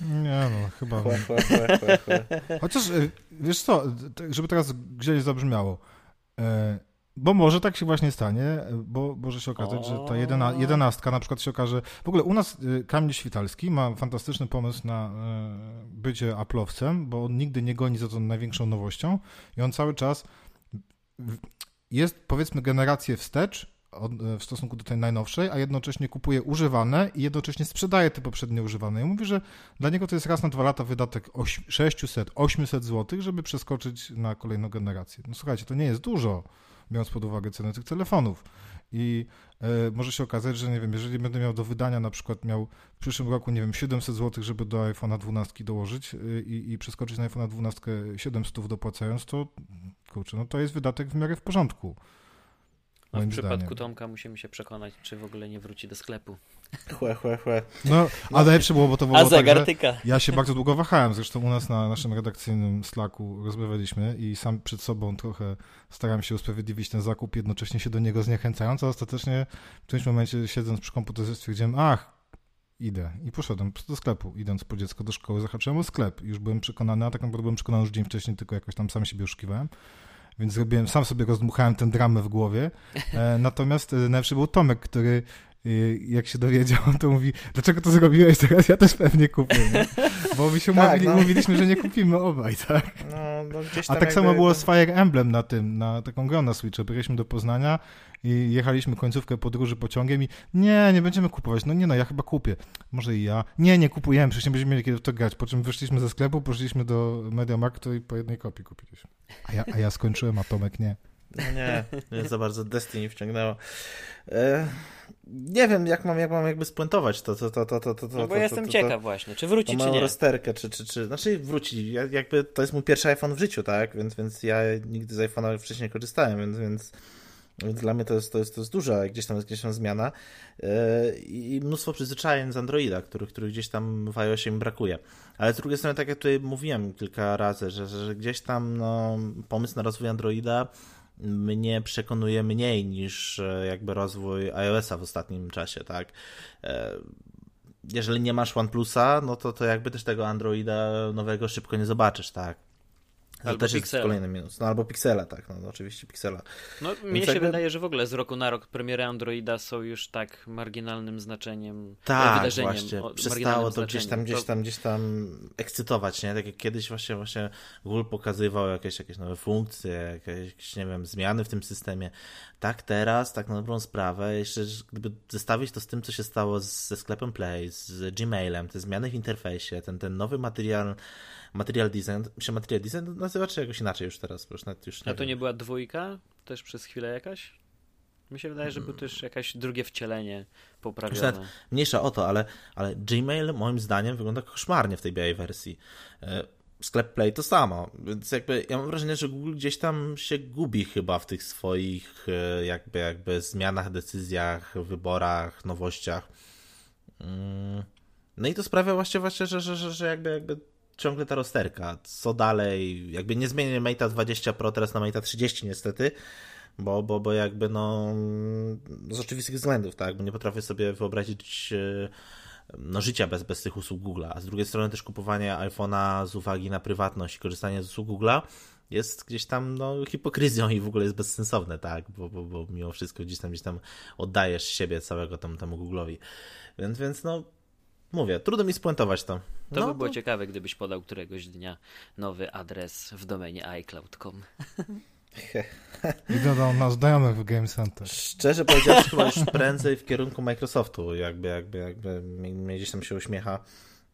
Nie no, chyba. Chociaż y, wiesz co, żeby teraz gdzieś zabrzmiało. E, bo może tak się właśnie stanie, bo może się okazać, że ta jedena, jedenastka na przykład się okaże. W ogóle u nas y, Kamil Świtalski ma fantastyczny pomysł na y, bycie aplowcem, bo on nigdy nie goni za tą największą nowością i on cały czas jest powiedzmy generację wstecz y, w stosunku do tej najnowszej, a jednocześnie kupuje używane i jednocześnie sprzedaje te poprzednie używane. I mówi, że dla niego to jest raz na dwa lata wydatek 600-800 zł, żeby przeskoczyć na kolejną generację. No słuchajcie, to nie jest dużo biorąc pod uwagę cenę tych telefonów. I e, może się okazać, że nie wiem, jeżeli będę miał do wydania, na przykład miał w przyszłym roku, nie wiem, 700 zł, żeby do iPhone'a 12 dołożyć e, i, przeskoczyć na iPhone'a 12 700 dopłacając, to kurczę, no to jest wydatek w miarę w porządku. A w przypadku zdaniem. Tomka musimy się przekonać, czy w ogóle nie wróci do sklepu. Chłe, chłe, chłe. No, a najlepsze było, bo to było A zagartyka. Tak, ja się bardzo długo wahałem, zresztą u nas na naszym redakcyjnym Slacku rozmawialiśmy i sam przed sobą trochę starałem się usprawiedliwić ten zakup, jednocześnie się do niego zniechęcając, a ostatecznie w którymś momencie siedząc przy komputerze stwierdziłem, ach, idę. I poszedłem do sklepu, idąc po dziecko do szkoły, zahaczyłem o sklep. Już byłem przekonany, a tak naprawdę byłem przekonany już dzień wcześniej, tylko jakoś tam sam siebie oszukiwałem więc zrobiłem, sam sobie rozdmuchałem tę dramę w głowie. E, natomiast e, najlepszy był Tomek, który jak się dowiedział, to mówi, dlaczego to zrobiłeś teraz? Ja też pewnie kupię, nie? Bo my się tak, no. mówiliśmy, że nie kupimy obaj, tak? No, no A tak samo było z Fire Emblem na tym, na taką grę na Switcha. Byliśmy do Poznania i jechaliśmy końcówkę podróży pociągiem i nie, nie będziemy kupować. No nie no, ja chyba kupię. Może i ja. Nie, nie kupujemy, przecież nie będziemy mieli kiedy w to grać. Po czym wyszliśmy ze sklepu, poszliśmy do Mediamarktu i po jednej kopii kupiliśmy. A ja, a ja skończyłem, a Tomek nie. No nie, nie za bardzo Destiny wciągnęło. E, nie wiem, jak mam, jak mam jakby spuentować to. to, to, to, to, to no bo to, jestem to, ciekaw właśnie, czy wróci, czy nie. rozterkę, czy, czy, czy, znaczy wróci. Ja, jakby to jest mój pierwszy iPhone w życiu, tak? Więc, więc ja nigdy z iPhone'a wcześniej nie korzystałem, więc, więc, dla mnie to jest, to jest, to jest duża gdzieś tam, gdzieś tam zmiana e, i mnóstwo przyzwyczajeń z Androida, których, których gdzieś tam w iOSie mi brakuje. Ale z drugiej strony, tak jak tutaj mówiłem kilka razy, że, że, że gdzieś tam no, pomysł na rozwój Androida mnie przekonuje mniej niż e, jakby rozwój iOS-a w ostatnim czasie, tak? E, jeżeli nie masz OnePlusa, no to, to jakby też tego Androida nowego szybko nie zobaczysz, tak? To albo też Pixela. jest kolejny minus. No albo Pixela, tak, no, no oczywiście Pixela. No mnie się jakby... wydaje, że w ogóle z roku na rok premiery Androida są już tak marginalnym znaczeniem, tak, wydarzeniem. właśnie, o, przestało to gdzieś tam, gdzieś tam, gdzieś tam ekscytować, nie? Tak jak kiedyś właśnie, właśnie Google pokazywał jakieś, jakieś nowe funkcje, jakieś, nie wiem, zmiany w tym systemie. Tak teraz, tak na dobrą sprawę, jeszcze gdyby zestawić to z tym, co się stało ze sklepem Play, z Gmailem, te zmiany w interfejsie, ten, ten nowy materiał Material Design, się Material Design nazywa, czy jakoś inaczej już teraz? Bo już nawet już nie A to wiem. nie była dwójka też przez chwilę jakaś? Mi się wydaje, że było też jakieś drugie wcielenie poprawione. Mniejsza o to, ale, ale Gmail moim zdaniem wygląda koszmarnie w tej białej wersji. Sklep Play to samo, więc jakby ja mam wrażenie, że Google gdzieś tam się gubi chyba w tych swoich e, jakby, jakby zmianach, decyzjach, wyborach, nowościach. Mm. No i to sprawia właśnie, właśnie że, że, że, że jakby, jakby ciągle ta rozterka. Co dalej? Jakby nie zmienię Mate'a 20 Pro teraz na Mate'a 30 niestety, bo, bo, bo jakby no z oczywistych względów, tak, bo nie potrafię sobie wyobrazić e, no, życia bez, bez tych usług Google'a, a z drugiej strony też kupowanie iPhone'a z uwagi na prywatność i korzystanie z usług Google'a jest gdzieś tam no, hipokryzją i w ogóle jest bezsensowne, tak, bo, bo, bo mimo wszystko gdzieś tam, gdzieś tam oddajesz siebie całego temu, temu Google'owi. Więc, więc no Mówię, trudno mi spuentować to. To no, by było to... ciekawe, gdybyś podał któregoś dnia nowy adres w domenie iCloud.com. I dodał nas znajomych w Game Center. Szczerze powiedziawszy, chyba już prędzej w kierunku Microsoftu, jakby, jakby, jakby mnie gdzieś tam się uśmiecha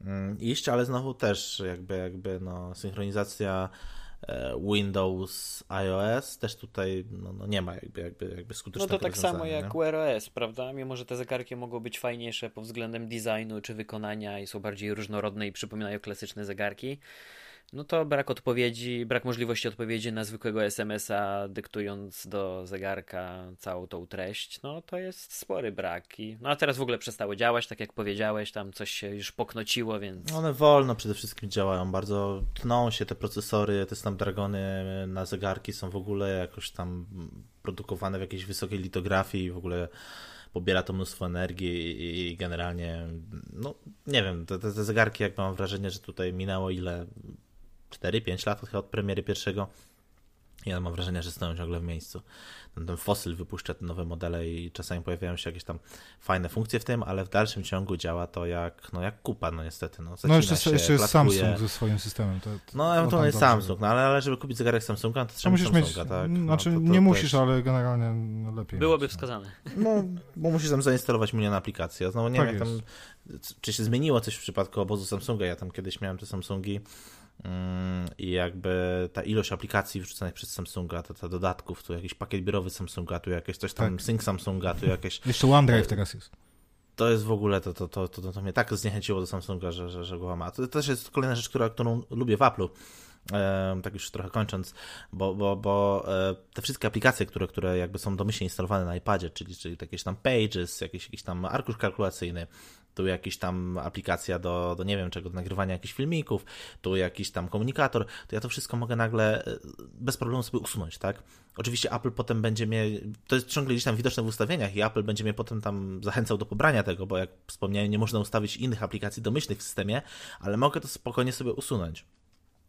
mm, iść, ale znowu też jakby, jakby no, synchronizacja E, Windows, iOS, też tutaj no, no nie ma jakby, jakby, jakby skutecznego No to tak samo jak nie? Wear OS, prawda? Mimo, że te zegarki mogą być fajniejsze pod względem designu czy wykonania i są bardziej różnorodne i przypominają klasyczne zegarki, no to brak odpowiedzi, brak możliwości odpowiedzi na zwykłego SMS-a, dyktując do zegarka całą tą treść, no to jest spory brak. I, no a teraz w ogóle przestało działać, tak jak powiedziałeś, tam coś się już poknociło, więc... One wolno przede wszystkim działają, bardzo tną się te procesory, te Snapdragony na zegarki są w ogóle jakoś tam produkowane w jakiejś wysokiej litografii i w ogóle pobiera to mnóstwo energii i generalnie, no nie wiem, te, te, zegarki, jak mam wrażenie, że tutaj minęło ile 4-5 lat od premiery pierwszego. Ja mam wrażenie, że stoją ciągle w miejscu. Ten, ten Fossil wypuszcza te nowe modele i czasami pojawiają się jakieś tam fajne funkcje w tym, ale w dalszym ciągu działa to jak, no jak kupa, no niestety. No, no jeszcze, się, jeszcze jest Samsung ze swoim systemem. To, to no ewentualnie jest Samsung, no ale, ale żeby kupić zegarek Samsunga, to trzeba musisz Samsunga, mieć, tak? No, znaczy no, to, to, nie musisz, ale generalnie no, lepiej. Byłoby mieć, wskazane. No, bo musisz tam zainstalować milion aplikacji. Ja znowu nie tak wiem, jak tam, czy się zmieniło coś w przypadku obozu Samsunga. Ja tam kiedyś miałem te Samsungi i jakby ta ilość aplikacji wrzucanych przez Samsunga, ta, ta dodatków, tu jakiś pakiet biurowy Samsunga, tu jakieś coś tam, tak. sync Samsunga, tu jakieś... Jeszcze OneDrive teraz jest. To jest w ogóle, to, to, to, to, to mnie tak zniechęciło do Samsunga, że, że, że go ma. To też jest kolejna rzecz, która, którą lubię w Apple'u, tak już trochę kończąc, bo, bo, bo e, te wszystkie aplikacje, które, które jakby są domyślnie instalowane na iPadzie, czyli, czyli jakieś tam Pages, jakiś, jakiś tam arkusz kalkulacyjny, tu jakiś tam aplikacja do, do nie wiem czego, do nagrywania jakichś filmików, tu jakiś tam komunikator, to ja to wszystko mogę nagle e, bez problemu sobie usunąć, tak? Oczywiście Apple potem będzie mnie, to jest ciągle gdzieś tam widoczne w ustawieniach i Apple będzie mnie potem tam zachęcał do pobrania tego, bo jak wspomniałem, nie można ustawić innych aplikacji domyślnych w systemie, ale mogę to spokojnie sobie usunąć.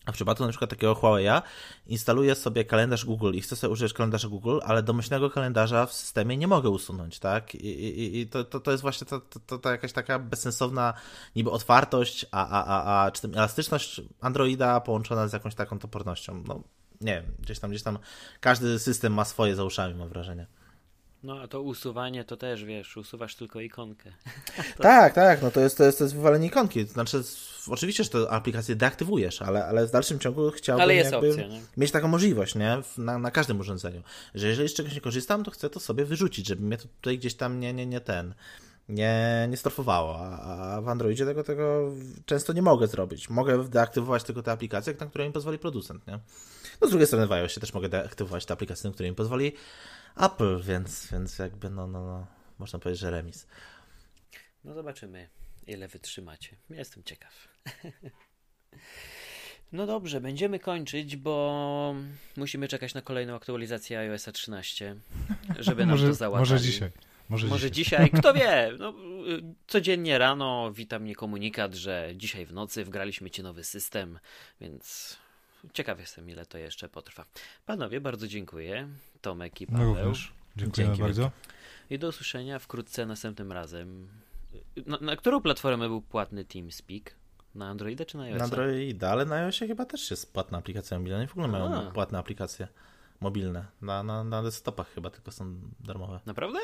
A w przypadku na przykład takiego Huawei'a instaluję sobie kalendarz Google i chcę sobie użyć kalendarza Google, ale domyślnego kalendarza w systemie nie mogę usunąć, tak? I, i, i to, to, to jest właśnie to, to, jakaś taka bezsensowna niby otwartość, a, a, a, a czy tam elastyczność Androida połączona z jakąś taką topornością. No nie wiem, gdzieś tam, gdzieś tam każdy system ma swoje za uszami, mam wrażenie. No a to usuwanie to też, wiesz, usuwasz tylko ikonkę. to... Tak, tak, no to jest, to jest, to jest wywalenie ikonki. Znaczy, oczywiście, że to aplikację deaktywujesz, ale, ale w dalszym ciągu chciałbym jest opcja, mieć taką możliwość, nie? Na, na każdym urządzeniu. Że jeżeli z czegoś nie korzystam, to chcę to sobie wyrzucić, żeby mnie to tutaj gdzieś tam nie, nie, nie ten nie, nie strofowało, a w Androidzie tego, tego często nie mogę zrobić. Mogę deaktywować tylko te aplikacje, na które mi pozwoli producent, nie? No z drugiej strony w iOSie też mogę deaktywować te aplikacje, na które mi pozwoli Apple, więc, więc jakby no, no, no, można powiedzieć, że remis. No zobaczymy, ile wytrzymacie. Jestem ciekaw. No dobrze, będziemy kończyć, bo musimy czekać na kolejną aktualizację iOS 13, żeby nam może, to załatwić. Może dzisiaj. Może, może dzisiaj. dzisiaj. Kto wie? No, codziennie rano wita mnie komunikat, że dzisiaj w nocy wgraliśmy ci nowy system, więc ciekaw jestem, ile to jeszcze potrwa. Panowie, bardzo dziękuję. Tomek i Paweł. No również. Dziękujemy Dzięki bardzo. I do usłyszenia wkrótce następnym razem. Na, na którą platformę był płatny TeamSpeak? Na Androida czy na iOS? Na Androida, ale na iOSie chyba też jest płatna aplikacja mobilna. Nie w ogóle mają płatne aplikacje mobilne. Na, na, na desktopach chyba tylko są darmowe. Naprawdę?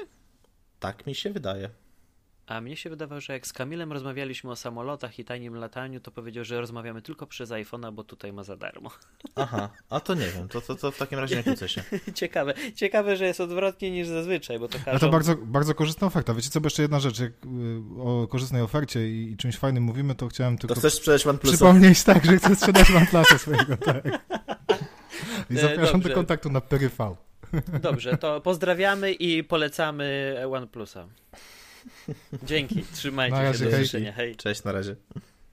Tak mi się wydaje. A mnie się wydawało, że jak z Kamilem rozmawialiśmy o samolotach i tajnym lataniu, to powiedział, że rozmawiamy tylko przez iPhone'a, bo tutaj ma za darmo. Aha, a to nie wiem, to, to, to w takim razie nie kłócę się. ciekawe, ciekawe, że jest odwrotnie niż zazwyczaj, bo to każą... Ale to bardzo, bardzo korzystna oferta. Wiecie co, bo jeszcze jedna rzecz, jak y, o korzystnej ofercie i, i czymś fajnym mówimy, to chciałem tylko... To chcesz sprzedać OnePlusa? Przypomnieć tak, że chcę sprzedać OnePlusa swojego, tak. I zapraszam Dobrze. do kontaktu na PRV. Dobrze, to pozdrawiamy i polecamy OnePlusa. Dzięki, trzymajcie na razie, się, do. Hej. Cześć, na razie.